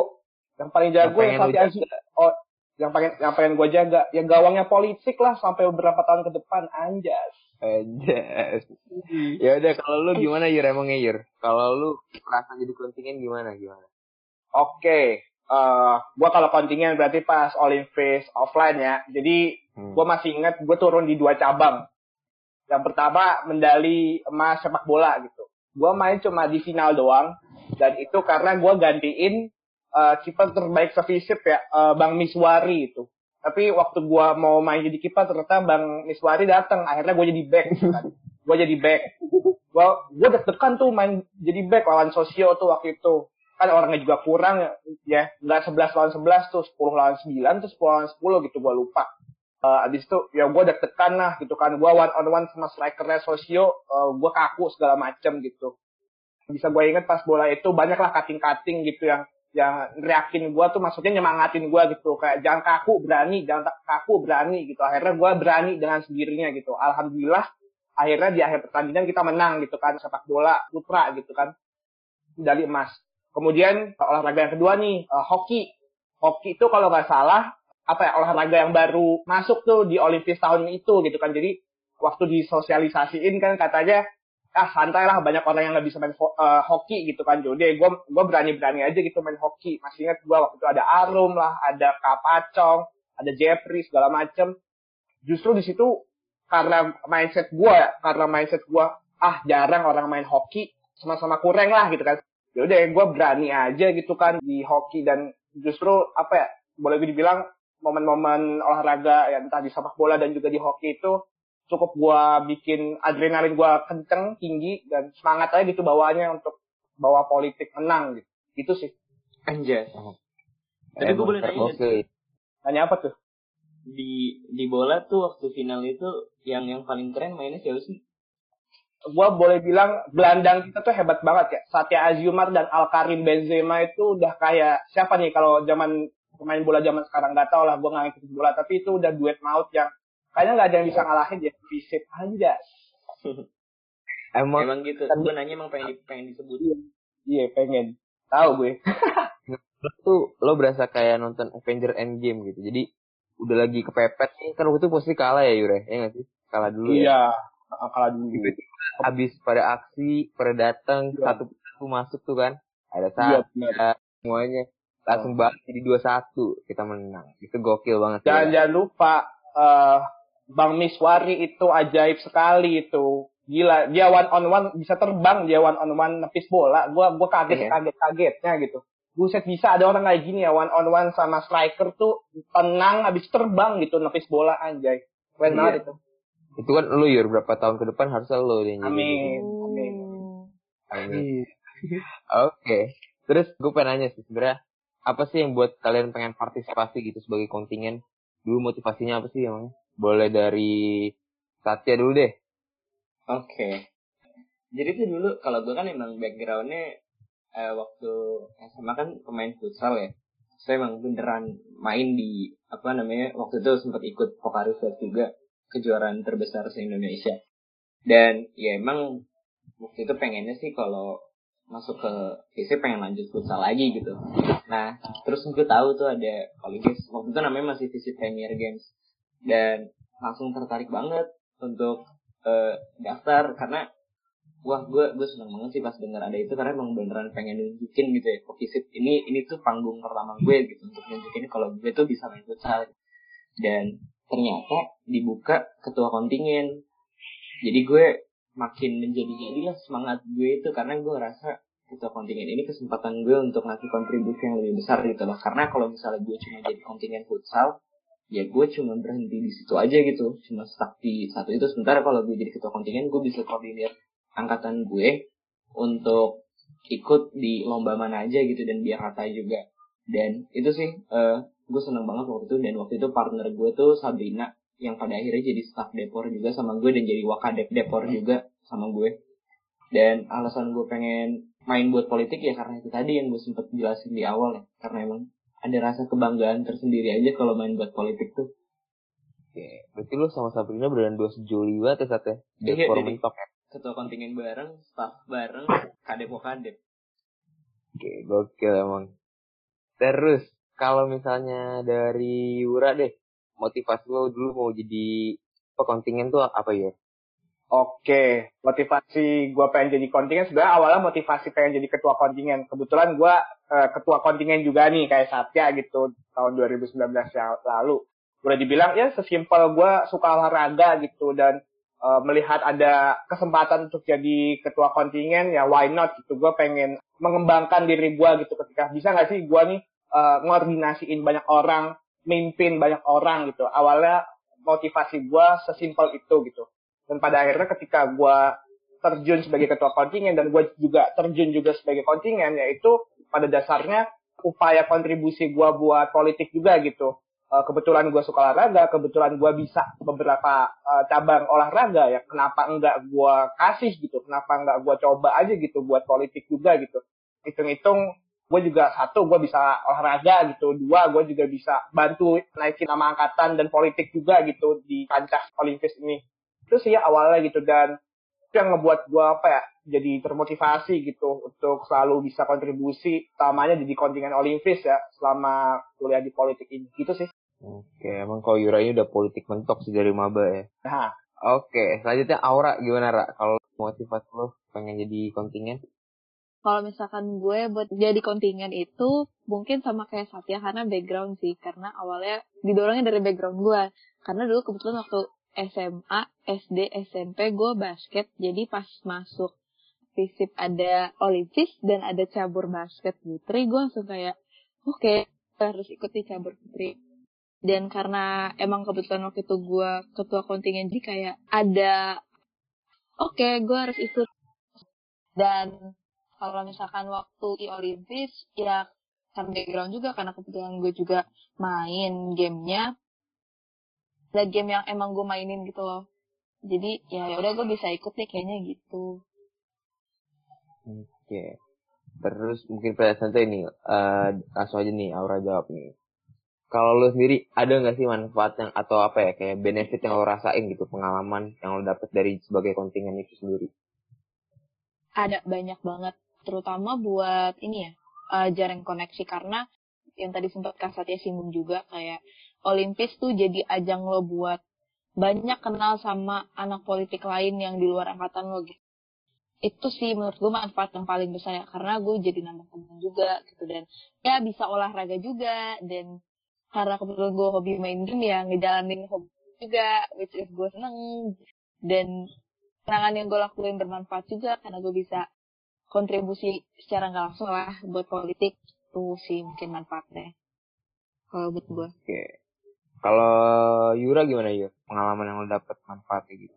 Yang paling jago Yang yang Aziz. Oh, yang pengen yang pengen gue jaga ya gawangnya politik lah sampai beberapa tahun ke depan anjas Anjas. ya udah kalau lu gimana Yur emangnya Yur? Kalau lu merasa jadi kontingen gimana gimana? Oke, eh gue kalau kontingen berarti pas Olympics offline ya. Jadi Hmm. gue masih ingat gue turun di dua cabang. Yang pertama medali emas sepak bola gitu. Gue main cuma di final doang dan itu karena gue gantiin eh, kiper terbaik sevisip ya eh, Bang Miswari itu. Tapi waktu gue mau main jadi kiper ternyata Bang Miswari datang. Akhirnya gue jadi back. Kan. gue jadi back. Gue gue deg-degan tuh main jadi back lawan Sosio tuh waktu itu kan orangnya juga kurang ya nggak 11 lawan 11 tuh 10 lawan 9 tuh 10 lawan 10 gitu gue lupa uh, abis itu ya gue deg-degan lah gitu kan. Gue one on one sama strikernya sosio uh, gue kaku segala macem gitu. Bisa gue inget pas bola itu banyak lah cutting-cutting gitu yang yang reakin gue tuh maksudnya nyemangatin gue gitu. Kayak jangan kaku berani jangan kaku berani gitu. Akhirnya gue berani dengan sendirinya gitu. Alhamdulillah akhirnya di akhir pertandingan kita menang gitu kan. Sepak bola putra gitu kan medali emas. Kemudian olahraga yang kedua nih, eh, hoki. Hoki itu kalau nggak salah, apa ya, olahraga yang baru masuk tuh di Olimpis tahun itu gitu kan. Jadi waktu disosialisasiin kan katanya, ah santai lah banyak orang yang nggak bisa main eh, hoki gitu kan. Jadi gue gue berani-berani aja gitu main hoki. Masih ingat gue waktu itu ada Arum lah, ada Kapacong, ada Jeffrey segala macem. Justru di situ karena mindset gue, karena mindset gue, ah jarang orang main hoki, sama-sama kurang lah gitu kan ya udah gue berani aja gitu kan di hoki dan justru apa ya boleh dibilang momen-momen olahraga ya entah di sepak bola dan juga di hoki itu cukup gue bikin adrenalin gue kenceng tinggi dan semangat aja gitu bawaannya untuk bawa politik menang gitu itu sih Anjas. Tapi gue boleh nanya tergokil. tanya apa tuh di di bola tuh waktu final itu yang yang paling keren mainnya siapa sih? gue boleh bilang gelandang kita tuh hebat banget ya Satya Azumar dan Al Karim Benzema itu udah kayak siapa nih kalau zaman pemain bola zaman sekarang nggak tahu lah gue nggak ngikutin bola tapi itu udah duet maut yang kayaknya nggak ada yang bisa ngalahin dia fisik aja Emang Emang gitu. kan- Gue nanya emang pengen di- pengen disebut. iya pengen tahu gue lo tuh lo berasa kayak nonton Avenger Endgame gitu. Jadi udah lagi kepepet nih kan waktu itu posisi kalah ya Yure, ya nggak sih? Kalah dulu ya. iya kalah dulu Habis pada aksi, pada datang Iya. satu satu masuk tuh kan. Ada iya satu benar semuanya langsung balik jadi dua satu kita menang. Itu gokil banget. jangan ya. jangan lupa eh Bang Miswari itu ajaib sekali itu gila dia one on one bisa terbang dia one on one nepis bola gua gua kaget Iya. kaget kagetnya gitu buset bisa ada orang kayak gini ya one on one sama striker tuh tenang habis terbang gitu nepis bola anjay keren Iya. banget itu Itu kan lo Yur berapa tahun ke depan harusnya lo deh. yang jadi amin gitu. amin Amin. Oke. Terus gue pengen nanya sih sebenarnya apa sih yang buat kalian pengen partisipasi gitu sebagai kontingen? Dulu motivasinya apa sih emangnya? Boleh dari Satya dulu deh. Oke. Jadi tuh dulu kalau gue kan emang backgroundnya eh, waktu SMA kan pemain futsal ya. Saya emang beneran main di apa namanya waktu itu sempat ikut Pokari Fest juga kejuaraan terbesar se Indonesia. Dan ya emang waktu itu pengennya sih kalau masuk ke PC pengen lanjut futsal lagi gitu. Nah terus gue tahu tuh ada Olimpiks waktu itu namanya masih Visit Premier Games. Dan langsung tertarik banget untuk eh, daftar. Karena wah gue gue seneng banget sih pas denger ada itu. Karena emang beneran pengen nunjukin gitu ya. Ke visit ini ini tuh panggung pertama gue gitu. Untuk nunjukin kalau gue tuh bisa main futsal. Dan ternyata dibuka ketua kontingen jadi gue makin menjadi jadilah semangat gue itu karena gue rasa ketua kontingen ini kesempatan gue untuk ngasih kontribusi yang lebih besar gitu loh. Karena kalau misalnya gue cuma jadi kontingen futsal ya gue cuma berhenti di situ aja gitu. Cuma stuck di satu itu. Sementara kalau gue jadi ketua kontingen gue bisa koordinir angkatan gue untuk ikut di lomba mana aja gitu dan biar rata juga. Dan itu sih eh, gue seneng banget waktu itu. Dan waktu itu partner gue tuh Sabrina yang pada akhirnya jadi staff depor juga sama gue dan jadi wakadep depor juga sama gue dan alasan gue pengen main buat politik ya karena itu tadi yang gue sempet jelasin di awal ya karena emang ada rasa kebanggaan tersendiri aja kalau main buat politik tuh Oke. Berarti lu sama Sabrina beneran dua sejoli banget ya Sat ya? Iya, jadi- ya? ketua kontingen bareng staff bareng kadep wakadep Oke, gokil emang. Terus, kalau misalnya dari Yura deh, motivasi lo dulu mau jadi apa kontingen tuh apa ya? Oke, motivasi gue pengen jadi kontingen sebenarnya awalnya motivasi pengen jadi ketua kontingen. Kebetulan gue uh, ketua kontingen juga nih kayak Satya gitu tahun 2019 yang lalu. Udah dibilang ya sesimpel gue suka olahraga gitu dan uh, melihat ada kesempatan untuk jadi ketua kontingen ya why not gitu. Gue pengen mengembangkan diri gue gitu ketika bisa nggak sih gue nih uh, ngordinasiin banyak orang, mimpin banyak orang gitu. Awalnya motivasi gue sesimpel itu gitu. Dan pada akhirnya ketika gue terjun sebagai ketua kontingen dan gue juga terjun juga sebagai kontingen yaitu pada dasarnya upaya kontribusi gue buat politik juga gitu. Uh, kebetulan gue suka olahraga kebetulan gue bisa beberapa uh, cabang olahraga ya. Kenapa enggak gue kasih gitu? Kenapa enggak gue coba aja gitu buat politik juga gitu? Hitung-hitung gue juga satu gue bisa olahraga gitu. Dua gue juga bisa bantu naikin nama angkatan dan politik juga gitu di kancah olimpis ini. Itu sih ya awalnya gitu dan itu yang ngebuat gue apa ya jadi termotivasi gitu untuk selalu bisa kontribusi utamanya jadi kontingen Olimpis ya selama kuliah di politik ini. Gitu sih. Oke emang kalau Yura ini udah politik mentok sih dari maba ya. Nah. Oke selanjutnya Aura gimana Ra? Kalau motivasi lo pengen jadi kontingen kalau misalkan gue buat jadi kontingen itu mungkin sama kayak Satya karena background sih karena awalnya didorongnya dari background gue karena dulu kebetulan waktu SMA, SD, SMP gue basket. Jadi pas masuk FISIP ada Olimpis dan ada cabur basket putri, gue langsung kayak, oke, okay, harus ikuti cabur putri. Dan karena emang kebetulan waktu itu gue ketua kontingen, jadi kayak ada, oke, okay, gue harus ikut. Dan kalau misalkan waktu di Olimpis, ya karena background juga, karena kebetulan gue juga main gamenya, ada game yang emang gue mainin gitu loh. Jadi ya, ya udah gue bisa ikut nih kayaknya gitu. Oke. Terus mungkin pada santai ini uh, langsung aja nih Aura jawab nih. Kalau lo sendiri ada nggak sih manfaat yang atau apa ya kayak benefit yang lo rasain gitu pengalaman yang lo dapet dari sebagai kontingen itu sendiri? Ada banyak banget terutama buat ini ya uh, jaring koneksi. Karena yang tadi sempat Kak Satya singgung juga kayak Olimpis tuh jadi ajang lo buat banyak kenal sama anak politik lain yang di luar angkatan lo gitu. Itu sih menurut gue manfaat yang paling besar ya karena gue jadi nambah teman juga gitu. Dan ya bisa olahraga juga dan karena kebetulan gue hobi main game ya ngejalanin hobi juga which is gue seneng. Dan kenangan yang gue lakuin bermanfaat juga karena gue bisa kontribusi secara nggak langsung lah buat politik tuh sih mungkin manfaatnya kalau buat gue. Oke. Okay. Kalau Yura gimana ya? Pengalaman yang lo dapet manfaatnya gitu.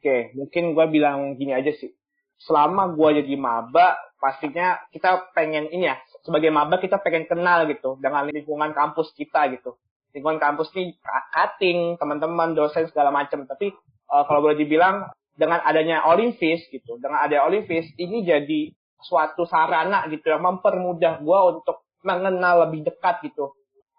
Oke, mungkin gue bilang gini aja sih. Selama gue jadi maba, pastinya kita pengen ini ya, sebagai maba kita pengen kenal gitu dengan lingkungan kampus kita gitu. Lingkungan kampus ini cutting, teman-teman, dosen segala macam. Tapi uh, kalau boleh dibilang dengan adanya Olimpis gitu, dengan ada Olimpis ini jadi suatu sarana gitu yang mempermudah gue untuk mengenal lebih dekat gitu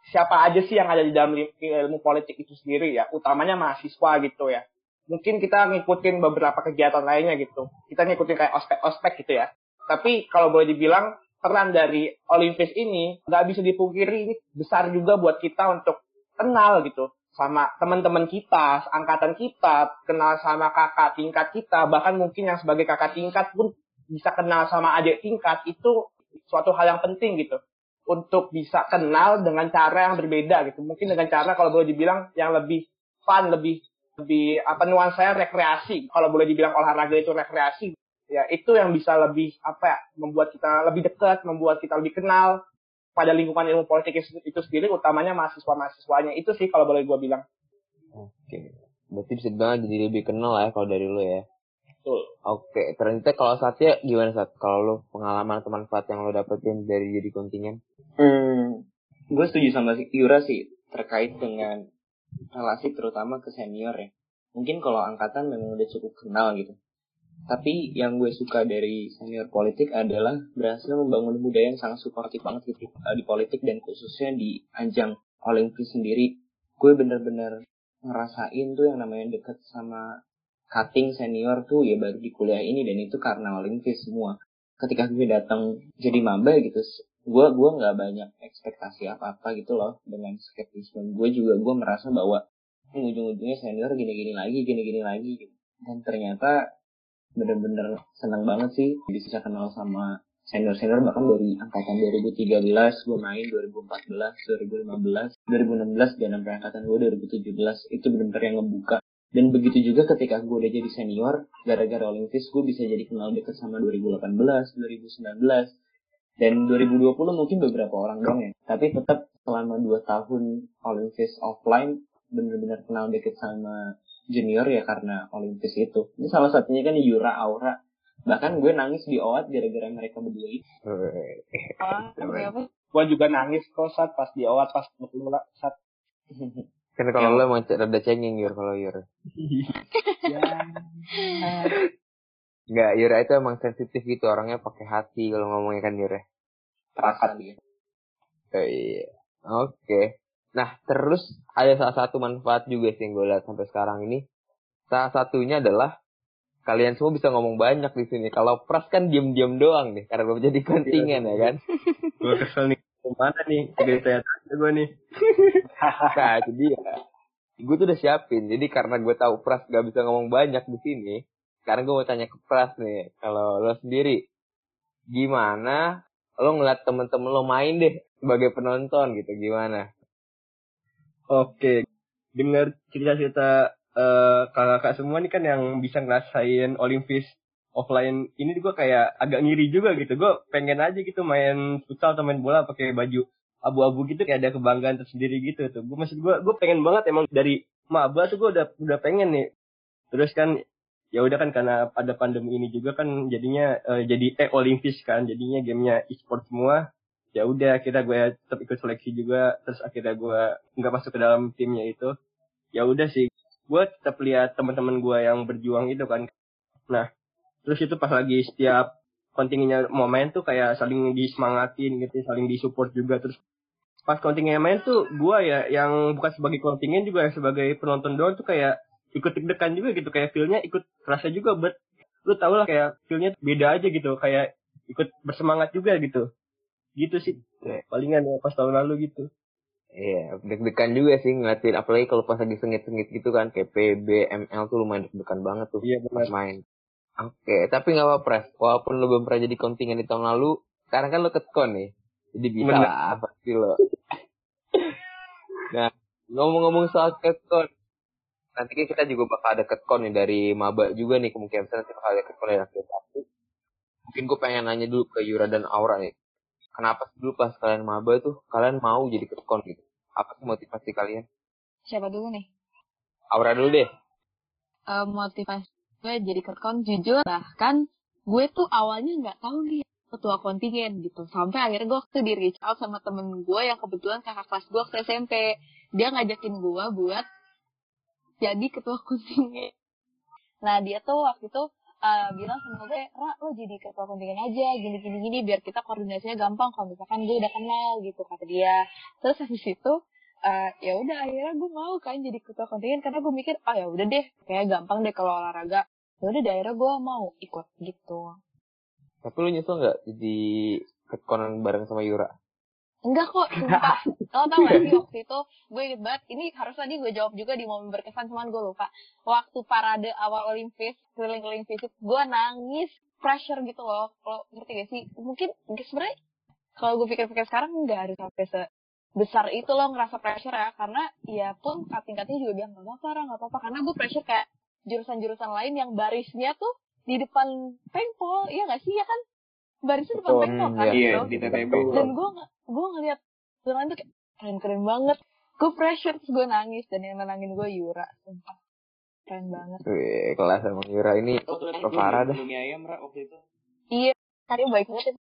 siapa aja sih yang ada di dalam ilmu politik itu sendiri ya, utamanya mahasiswa gitu ya. Mungkin kita ngikutin beberapa kegiatan lainnya gitu. Kita ngikutin kayak ospek-ospek gitu ya. Tapi kalau boleh dibilang peran dari Olimpis ini nggak bisa dipungkiri besar juga buat kita untuk kenal gitu sama teman-teman kita, angkatan kita, kenal sama kakak tingkat kita, bahkan mungkin yang sebagai kakak tingkat pun bisa kenal sama adik tingkat itu suatu hal yang penting gitu untuk bisa kenal dengan cara yang berbeda gitu. Mungkin dengan cara kalau boleh dibilang yang lebih fun, lebih lebih apa nuansanya rekreasi. Kalau boleh dibilang olahraga itu rekreasi, ya itu yang bisa lebih apa ya membuat kita lebih dekat, membuat kita lebih kenal pada lingkungan ilmu politik itu sendiri, utamanya mahasiswa-mahasiswanya. Itu sih kalau boleh gue bilang. Oke, berarti bisa banget jadi lebih kenal ya kalau dari lo ya. Betul. Oke, ternyata kalau Satya gimana saat kalau lo pengalaman atau manfaat yang lo dapetin dari jadi kontingen? Hmm, gue setuju sama si Yura sih terkait dengan relasi terutama ke senior ya. Mungkin kalau angkatan memang udah cukup kenal gitu. Tapi yang gue suka dari senior politik adalah berhasil membangun budaya yang sangat suportif banget gitu eh, di politik dan khususnya di ajang Olimpis sendiri. Gue bener-bener ngerasain tuh yang namanya deket sama cutting senior tuh ya baru di kuliah ini dan itu karena Olimpis semua. Ketika gue datang jadi maba gitu, gue gua nggak banyak ekspektasi apa apa gitu loh dengan skeptisme gue juga gue merasa bahwa ini ujung-ujungnya senior gini-gini lagi gini-gini lagi gitu. dan ternyata bener-bener senang banget sih bisa kenal sama senior-senior bahkan dari angkatan 2013 gue main 2014 2015 2016 dan sampai angkatan gue 2017 itu bener-bener yang ngebuka. Dan begitu juga ketika gue udah jadi senior gara-gara Olympus gue bisa jadi kenal deket sama 2018 2019 dan 2020 mungkin beberapa orang dong ya. Tapi tetap selama 2 tahun Olympus offline bener-bener kenal deket sama junior ya karena Olympus itu ini salah satunya kan Yura Aura bahkan gue nangis di OAT gara-gara mereka berdua itu Ah? Gua juga nangis kok saat pas di awat pas lu saat Kan kalau lo emang rada cengeng Yur kalau Yur. ya. Enggak, Yura itu emang sensitif gitu orangnya pakai hati kalau ngomongnya kan Yura. terasa dia Oh, iya. Oke. Nah, terus ada salah satu manfaat juga sih yang gue lihat sampai sekarang ini. Salah satunya adalah kalian semua bisa ngomong banyak di sini. Kalau pras kan diam-diam doang nih, karena gue jadi kontingen ya kan. gue kesel nih ke mana nih jadi saya tanya gue nih Nah, itu dia. Gue tuh udah siapin. Jadi karena gue tahu pras gak bisa ngomong banyak di sini, sekarang gue mau tanya ke pras nih. Kalau lo sendiri, gimana lo ngeliat temen-temen lo main deh sebagai penonton gitu, gimana? Oke, dengar cerita-cerita eh, kakak-kakak semua nih kan yang bisa ngerasain Olympus offline ini gue kayak agak ngiri juga gitu. Gue pengen aja gitu main futsal atau main bola pakai baju abu-abu gitu kayak ada kebanggaan tersendiri gitu tuh. Gue maksud gue gue pengen banget emang dari maba tuh gue udah udah pengen nih. Terus kan ya udah kan karena ada pandemi ini juga kan jadinya eh, jadi eh Olympus kan jadinya gamenya e-sport semua ya udah akhirnya gue tetap ikut seleksi juga terus akhirnya gue nggak masuk ke dalam timnya itu. Ya udah sih gue tetap lihat teman-teman gue yang berjuang itu kan. Nah terus itu pas lagi setiap kontingennya mau main tuh kayak saling disemangatin gitu saling disupport juga. Terus pas kontingennya main tuh gue ya yang bukan sebagai kontingen juga sebagai penonton doang tuh kayak ikut deg-degan juga gitu. Kayak feelnya ikut kerasa juga buat lu tau lah kayak feelnya beda aja gitu. Kayak ikut bersemangat juga gitu gitu sih palingan ya pas tahun lalu gitu Iya, deg-degan juga sih ngeliatin apalagi kalau pas lagi sengit-sengit gitu kan kayak PB, ML tuh lumayan deg-degan banget tuh iya pas main. Oke, tapi nggak apa-apa, Pres. Walaupun lo belum pernah jadi kontingen di tahun lalu, sekarang kan lo ketkon nih. Jadi bisa Bener. lah pasti lo. nah, ngomong-ngomong soal ketkon, nanti kita juga bakal ada ketkon nih dari maba juga nih kemungkinan besar nanti bakal ada ketkon dari akhir. Mungkin gue pengen nanya dulu ke Yura dan Aura nih. Kenapa dulu pas kalian maba tuh kalian mau jadi ketkon gitu? Apa sih motivasi kalian? Siapa dulu nih? Aura dulu deh. Eh, motivasi gue jadi kerkon jujur bahkan gue tuh awalnya nggak tahu nih ketua kontingen gitu sampai akhirnya gue waktu di reach out sama temen gue yang kebetulan kakak kelas gue waktu SMP dia ngajakin gue buat jadi ketua kontingen nah dia tuh waktu itu eh, bilang sama gue Ra lo jadi ketua kontingen aja gini gini gini biar kita koordinasinya gampang. Kalau misalkan gue udah kenal gitu kata dia. Terus habis itu eh, ya udah akhirnya gue mau kan jadi ketua kontingen karena gue mikir oh ya udah deh kayak gampang deh kalau olahraga. Ya udah akhirnya gue mau ikut gitu. Tapi lu nyesel nggak jadi ketkonan bareng sama Yura? Enggak kok sumpah. Lo tau gak sih waktu itu gue inget banget ini harus tadi gue jawab juga di momen berkesan cuman gue lupa. Waktu parade awal Olimpis keliling-keliling fisik gue nangis pressure gitu loh. Kalau ngerti gak sih? Mungkin sebenarnya kalau gue pikir-pikir sekarang nggak harus sampai se besar itu loh ngerasa pressure ya. Karena ya pun kating-kating juga bilang gak apa-apa nggak apa-apa. Karena gue pressure kayak jurusan-jurusan lain yang barisnya tuh di depan pengpol iya gak sih? Ya kan barisnya depan Betul. pengpol Hmm, kan iya. iya bro? di TTB dan gue gue ngeliat dengan tuh kayak keren-keren banget gue pressure terus gue nangis dan yang nenangin gue Yura sumpah keren banget Wih, kelas emang Yura ini parah dah. Ayam Ra, waktu itu iya tadi baik banget.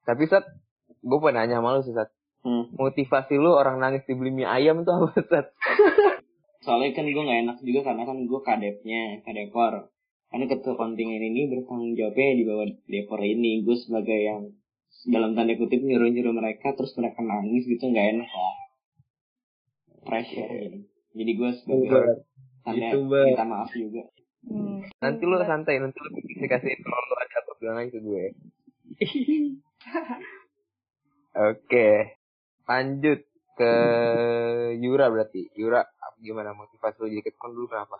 Tapi Sat, gue pengen nanya sama lu sih Sat. Hmm. Motivasi lu orang nangis dibeli mie ayam tuh apa Sat? soalnya kan gue nggak enak juga karena kan gue kadepnya kadepor karena ketua kontingen ini bertanggung jawabnya di bawah depor ini gue sebagai yang dalam tanda kutip nyuruh nyuruh mereka terus mereka nangis gitu nggak enak lah pressure jadi jadi gue sebagai tanda Gitu, minta maaf juga hmm. Nanti lu santai, nanti lu kasih kasih kalau lu ada apa bilang aja ke gue. Oke. Lanjut ke Yura berarti. Yura gimana motivasi lu jadi ketkon dulu kenapa?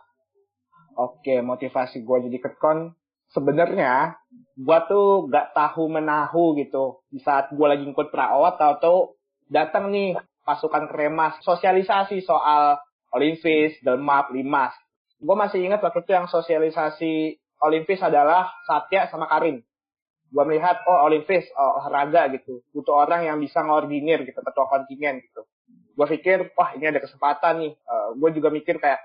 Oke, motivasi gue jadi ketkon sebenarnya gue tuh gak tahu menahu gitu. Di saat gue lagi ikut praot atau datang nih pasukan kremas sosialisasi soal Olimpis, Delmap, Limas. Gue masih ingat waktu itu yang sosialisasi Olimpis adalah Satya sama Karin. Gue melihat, oh Olimpis, oh, olahraga gitu. Butuh orang yang bisa ngordinir gitu, ketua kontingen gitu. Gue pikir, wah ini ada kesempatan nih. Uh, eh, gue juga mikir kayak,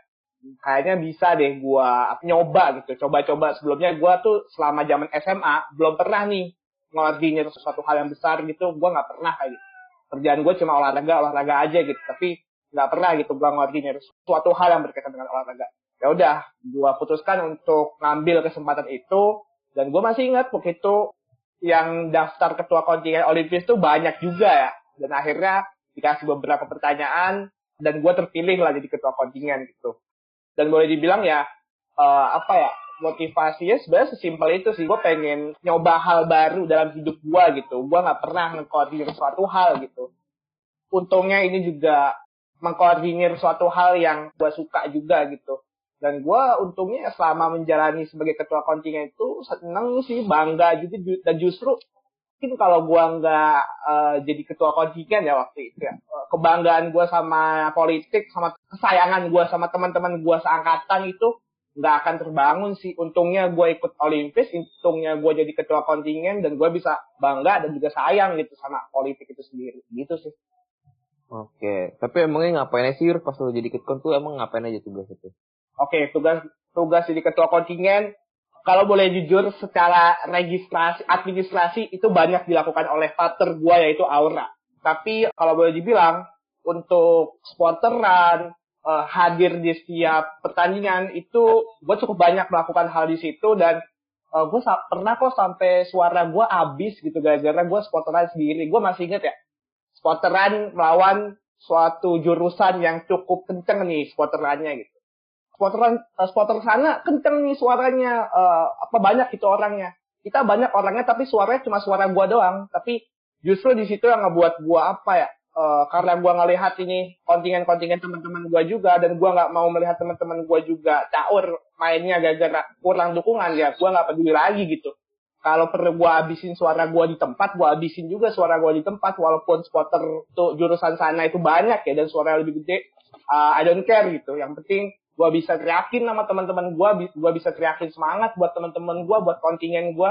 kayaknya bisa deh gue nyoba gitu. Coba-coba sebelumnya gue tuh selama zaman SMA, belum pernah nih ngordinir sesuatu hal yang besar gitu. Gue gak pernah kayak gitu. Kerjaan gue cuma olahraga, olahraga aja gitu. Tapi nggak pernah gitu gue ngordinir suatu hal yang berkaitan dengan olahraga ya udah gue putuskan untuk ngambil kesempatan itu dan gue masih ingat waktu itu yang daftar ketua kontingen Olimpis tuh banyak juga ya dan akhirnya dikasih beberapa pertanyaan dan gue terpilih lah jadi ketua kontingen gitu dan boleh dibilang ya uh, apa ya motivasinya sebenarnya sesimpel itu sih. Gue pengen nyoba hal baru dalam hidup gue gitu. Gue nggak pernah ngkoordinir suatu hal gitu. Untungnya ini juga mengkoordinir suatu hal yang gue suka juga gitu. Dan gue untungnya selama menjalani sebagai ketua kontingen itu seneng sih bangga juga. Dan justru mungkin kalau gue nggak uh, jadi ketua kontingen ya waktu itu ya eh, kebanggaan gue sama politik sama kesayangan gue sama teman-teman gue seangkatan itu nggak akan terbangun sih. Untungnya gue ikut Olimpis untungnya gue jadi ketua kontingen dan gue bisa bangga dan juga sayang gitu sama politik itu sendiri. Gitu sih. Oke, tapi emangnya ngapain sih pas lo jadi ketua tuh emang ngapain aja tugas itu? Oke, tugas tugas jadi ketua kontingen kalau boleh jujur secara registrasi administrasi itu banyak dilakukan oleh partner gua yaitu Aura. Tapi kalau boleh dibilang untuk sponsoran uh, hadir di setiap pertandingan itu gue cukup banyak melakukan hal di situ dan uh, eh, gue pernah kok sampai suara gue habis gitu gara-gara gue sponsoran sendiri. Gue masih inget ya sponsoran melawan suatu jurusan yang cukup kenceng nih sponsorannya gitu supporter uh, supporter sana kenceng nih suaranya uh, apa banyak itu orangnya. Kita banyak orangnya tapi suaranya cuma suara gua doang. Tapi justru di situ yang ngebuat gua apa ya uh, karena gua ngelihat ini kontingen-kontingen teman-teman gua juga dan gua nggak mau melihat teman-teman gua juga caur mainnya gara-gara kurang dukungan ya gua nggak peduli lagi gitu. Kalau perlu gua habisin suara gua di tempat gua habisin juga suara gua di tempat walaupun supporter tuh jurusan sana itu banyak ya dan suara lebih gede uh, I don't care gitu. Yang penting gue bisa teriakin sama teman-teman gue gue bisa teriakin semangat buat teman-teman gue buat kontingen gue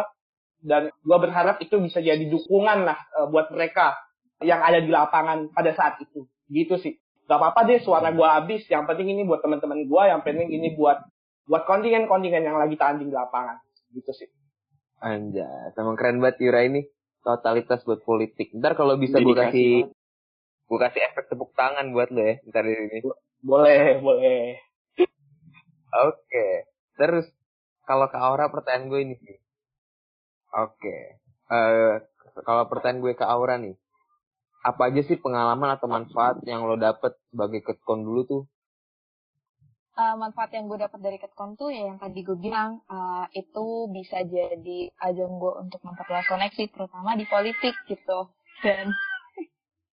dan gue berharap itu bisa jadi dukungan lah uh, buat mereka yang ada di lapangan pada saat itu. Gitu sih. Gak apa-apa deh suara gue habis. Yang penting ini buat teman-teman gue yang penting ini buat buat kontingen-kontingen yang lagi tanding di lapangan. Gitu sih. Anja, emang keren banget Yura ini. Totalitas buat politik. Ntar kalau bisa gue kasih gue kasih efek tepuk tangan buat lo ya ntar ini. Boleh, boleh. Oke. Terus kalau ke Aura pertanyaan gue ini sih. Oke. Uh, kalau pertanyaan gue ke Aura nih. Apa aja sih pengalaman atau manfaat yang lo dapet sebagai ketkon dulu tuh? Uh, manfaat yang gue dapat dari ketkon tuh ya yang tadi gue bilang uh, itu bisa jadi ajang gue untuk memperluas koneksi terutama di politik gitu dan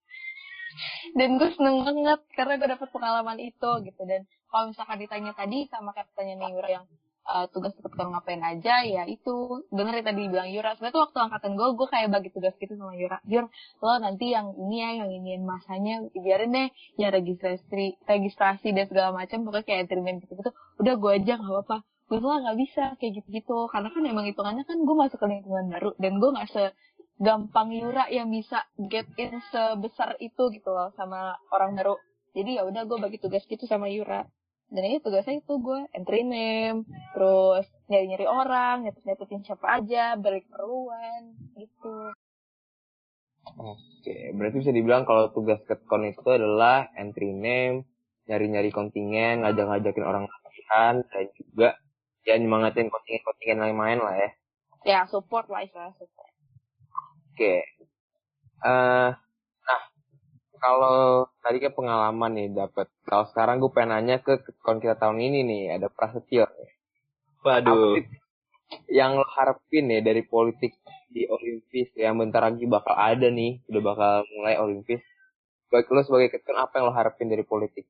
dan gue seneng banget karena gue dapet pengalaman itu gitu dan kalau misalkan ditanya tadi sama kayak pertanyaan Yura yang uh, tugas kalau ngapain aja ya itu. Bener ya tadi bilang Yura. Sebenarnya tuh waktu angkatan gue gue kayak bagi tugas gitu sama Yura. Yur lo nanti yang ini ya yang iniin masanya biarin deh. Ya registrasi registrasi dan segala macam pokoknya kayak terima gitu gitu udah gue aja nggak apa-apa. Gue lah nggak bisa. Kayak gitu-gitu. Karena kan emang hitungannya kan gue masuk ke lingkungan baru dan gue nggak se gampang Yura yang bisa get in sebesar itu gitu loh sama orang baru. Jadi ya udah gue bagi tugas gitu sama Yura. Dan ini tugasnya itu gue entry name, terus nyari-nyari orang, nyatet-nyatetin siapa aja, beri keperluan, gitu. Oke, berarti bisa dibilang kalau tugas ketkon itu adalah entry name, nyari-nyari kontingen, ngajak-ngajakin orang latihan, dan juga ya nyemangatin kontingen-kontingen lain-lain lah ya. Ya, support lah istilah support. Oke. Uh, kalau tadi kan pengalaman nih dapat. Kalau sekarang gue pengen nanya ke kon kita tahun ini nih, ada Prasetyo. Waduh. yang lo harapin ya dari politik di Olimpis yang bentar lagi bakal ada nih, udah bakal mulai Olimpis. Baik lo sebagai ketua apa yang lo harapin dari politik?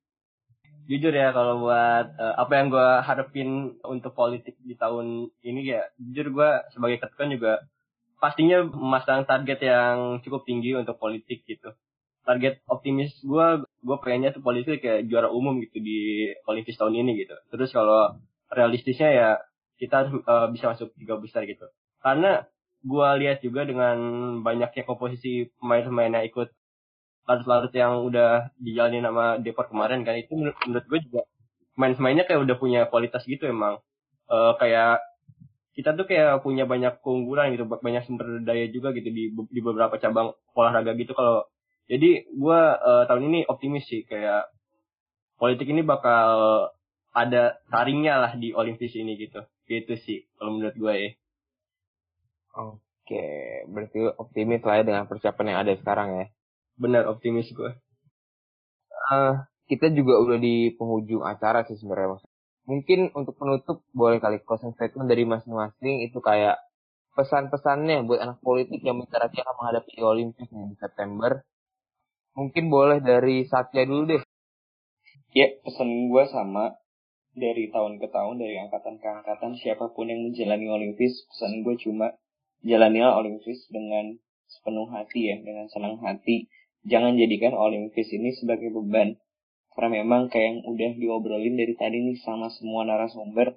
Jujur ya kalau buat uh, apa yang gue harapin untuk politik di tahun ini ya, jujur gue sebagai ketua juga pastinya memasang target yang cukup tinggi untuk politik gitu. Target optimis gue, gue pengennya tuh politik kayak juara umum gitu di Olimpis tahun ini gitu. Terus kalau realistisnya ya kita uh, bisa masuk tiga besar gitu. Karena gue lihat juga dengan banyaknya komposisi pemain-pemain yang ikut larut-larut yang udah dijalani nama Depor kemarin kan itu menurut, menurut gue juga pemain-pemainnya kayak udah punya kualitas gitu emang uh, kayak kita tuh kayak punya banyak keunggulan gitu banyak sumber daya juga gitu di di beberapa cabang olahraga gitu kalau jadi gue uh, tahun ini optimis sih kayak politik ini bakal ada taringnya lah di Olimpis ini gitu Gitu sih kalau menurut gue ya. Oke, berarti optimis lah ya dengan persiapan yang ada sekarang ya. Benar optimis gue. Uh, kita juga udah di penghujung acara sih sebenarnya mas. Mungkin untuk penutup boleh kali closing statement dari masing-masing itu kayak pesan-pesannya buat anak politik yang bentar lagi akan menghadapi Olimpik di September. Mungkin boleh dari Satya dulu deh. Ya, pesan gue sama dari tahun ke tahun, dari angkatan ke angkatan, siapa pun yang menjalani Olimpis, pesan gue cuma jalanilah Olimpis dengan sepenuh hati ya, dengan senang hati. Jangan jadikan Olimpis ini sebagai beban. Karena memang kayak yang udah diobrolin dari tadi nih sama semua narasumber,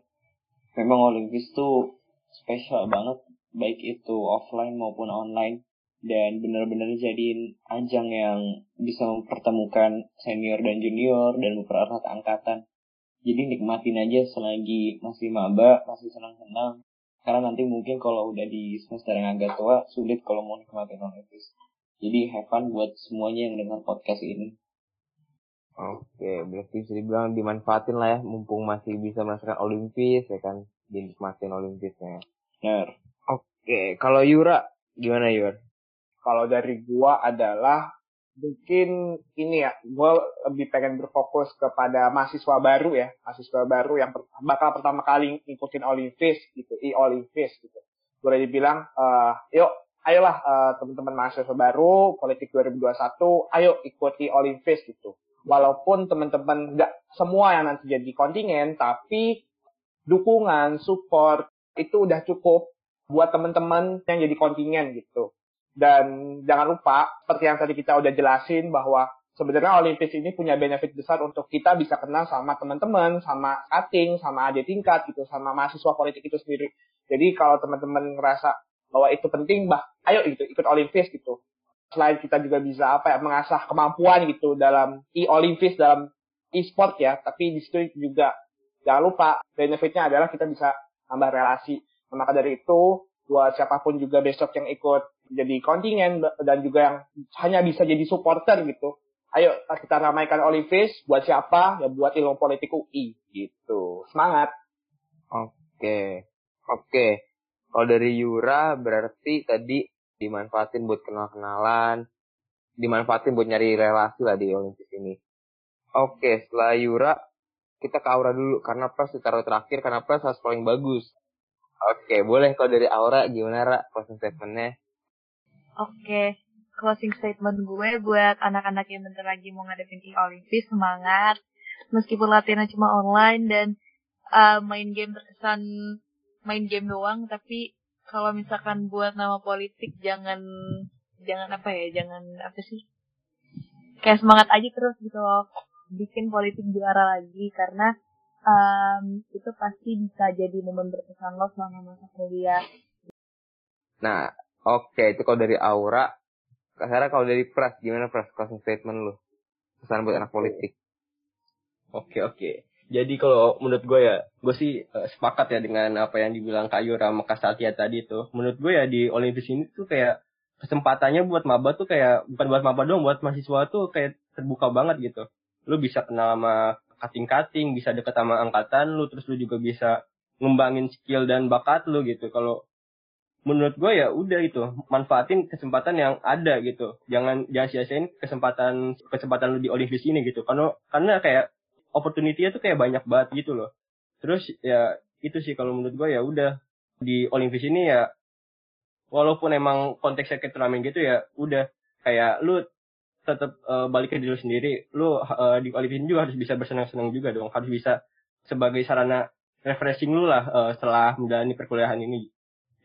memang Olimpis tuh spesial banget, baik itu offline maupun online. Dan benar-benar jadiin ajang yang bisa mempertemukan senior dan junior dan mempererat angkatan jadi nikmatin aja selagi masih maba, masih senang-senang. Karena nanti mungkin kalau udah di semester yang agak tua, sulit kalau mau nikmatin Olimpis. Jadi have fun buat semuanya yang dengar podcast ini. Oke, berarti bisa dibilang dimanfaatin lah ya, mumpung masih bisa merasakan Olimpis, ya kan, dinikmatin Olimpisnya. Benar. Oke, kalau Yura, gimana Yura? Kalau dari gua adalah mungkin ini ya, gue lebih pengen berfokus kepada mahasiswa baru ya, mahasiswa baru yang bakal pertama kali ngikutin Olimpis gitu, i Olimpis gitu. Boleh dibilang, uh, yuk, ayolah uh, teman-teman mahasiswa baru, politik 2021, ayo ikuti Olimpis gitu. Walaupun teman-teman nggak semua yang nanti jadi kontingen, tapi dukungan, support itu udah cukup buat teman-teman yang jadi kontingen gitu. Dan jangan lupa, seperti yang tadi kita udah jelasin bahwa sebenarnya Olimpis ini punya benefit besar untuk kita bisa kenal sama teman-teman, sama cutting, sama adik tingkat gitu, sama mahasiswa politik itu sendiri. Jadi kalau teman-teman ngerasa bahwa itu penting, bah, ayo gitu ikut Olimpis gitu. Selain kita juga bisa apa ya mengasah kemampuan gitu dalam e-Olimpis dalam e-sport ya, tapi di situ juga jangan lupa benefitnya adalah kita bisa nambah relasi. Maka dari itu buat siapa pun juga besok yang ikut jadi kontingen dan juga yang hanya bisa jadi supporter gitu. Ayo kita ramaikan Olivis buat siapa? Ya buat ilmu politik UI gitu. Semangat. Oke. Oke. Kalau dari Yura berarti tadi dimanfaatin buat kenal-kenalan, dimanfaatin buat nyari relasi lah di Olimpis ini. Oke, setelah Yura kita ke Aura dulu karena pas ditaruh terakhir karena pas harus paling bagus. Oke, boleh kalau dari Aura gimana Ra closing statementnya? Oke, closing statement gue buat anak-anak yang bentar lagi mau ngadepin e Olimpis semangat. Meskipun latihannya cuma online dan uh, main game terkesan main game doang, tapi kalau misalkan buat nama politik jangan jangan apa ya, jangan apa sih? Kayak semangat aja terus gitu loh. Bikin politik juara lagi karena um, itu pasti bisa jadi momen berkesan lo selama masa kuliah. Nah, Oke, itu kalau dari Aura. Sekarang kalau dari Pras, gimana Pras closing statement lu? Pesan buat anak politik. Oke, oke. Jadi kalau menurut gue ya, gue sih uh, sepakat ya dengan apa yang dibilang Kayu sama Kak tadi tuh. Menurut gue ya di Olimpis ini tuh kayak kesempatannya buat maba tuh kayak bukan buat maba doang, buat mahasiswa tuh kayak terbuka banget gitu. Lu bisa kenal sama kating-kating, bisa deket sama angkatan lu, terus lu juga bisa ngembangin skill dan bakat lu gitu. Kalau menurut gue ya udah itu manfaatin kesempatan yang ada gitu. Jangan jangan sia-siain kesempatan kesempatan lu di Olimpis ini gitu. Karena karena kayak opportunity-nya tuh kayak banyak banget gitu loh. Terus ya itu sih kalau menurut gue ya udah. Di Olimpis ini ya walaupun emang konteksnya kayak gitu ya udah. Kayak lu tetap uh, balik ke diri lu sendiri. Lu uh, di Olimpis ini juga harus bisa bersenang-senang juga dong. Harus bisa sebagai sarana refreshing lu lah uh, setelah menjalani perkuliahan ini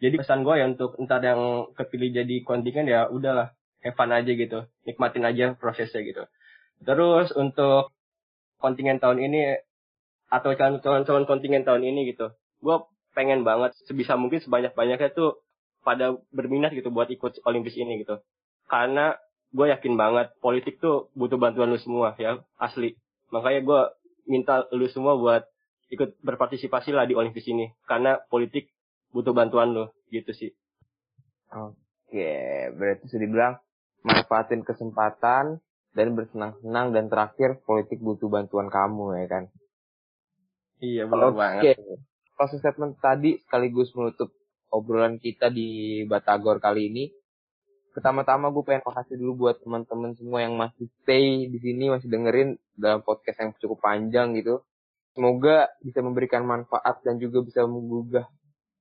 jadi pesan gue ya untuk entar yang kepilih jadi kontingen ya udahlah have aja gitu nikmatin aja prosesnya gitu terus untuk kontingen tahun ini atau calon-calon kontingen tahun ini gitu gue pengen banget sebisa mungkin sebanyak-banyaknya tuh pada berminat gitu buat ikut Olimpis ini gitu. Karena gue yakin banget politik tuh butuh bantuan lu semua ya asli. Makanya gue minta lu semua buat ikut berpartisipasi lah di Olimpis ini. Karena politik butuh bantuan lu gitu sih. Oke, berarti sudah dibilang manfaatin kesempatan dan bersenang-senang dan terakhir politik butuh bantuan kamu ya kan. Iya benar Oke. banget. Closing statement tadi sekaligus menutup obrolan kita di Batagor kali ini. Pertama-tama gue pengen makasih dulu buat teman-teman semua yang masih stay di sini, masih dengerin dalam podcast yang cukup panjang gitu. Semoga bisa memberikan manfaat dan juga bisa menggugah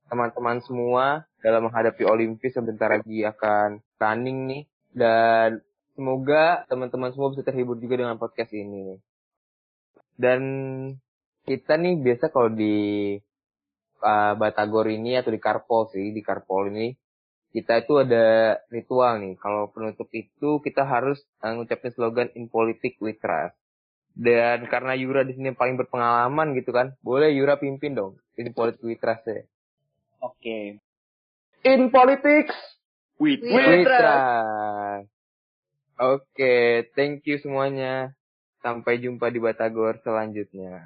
teman-teman semua dalam menghadapi Olimpis sebentar lagi akan running nih. Dan semoga teman-teman semua bisa terhibur juga dengan podcast ini. Dan kita nih biasa kalau di uh, Batagor ini atau di Karpol sih, di Karpol ini kita itu ada ritual nih. Kalau penutup itu kita harus uh, ngucapin slogan in politik we trust. Dan karena Yura di sini paling berpengalaman gitu kan, boleh Yura pimpin dong in politik we trust ya. Oke. Okay. In politics With, we, we trust. Oke, okay, thank you semuanya. Sampai jumpa di Batagor selanjutnya.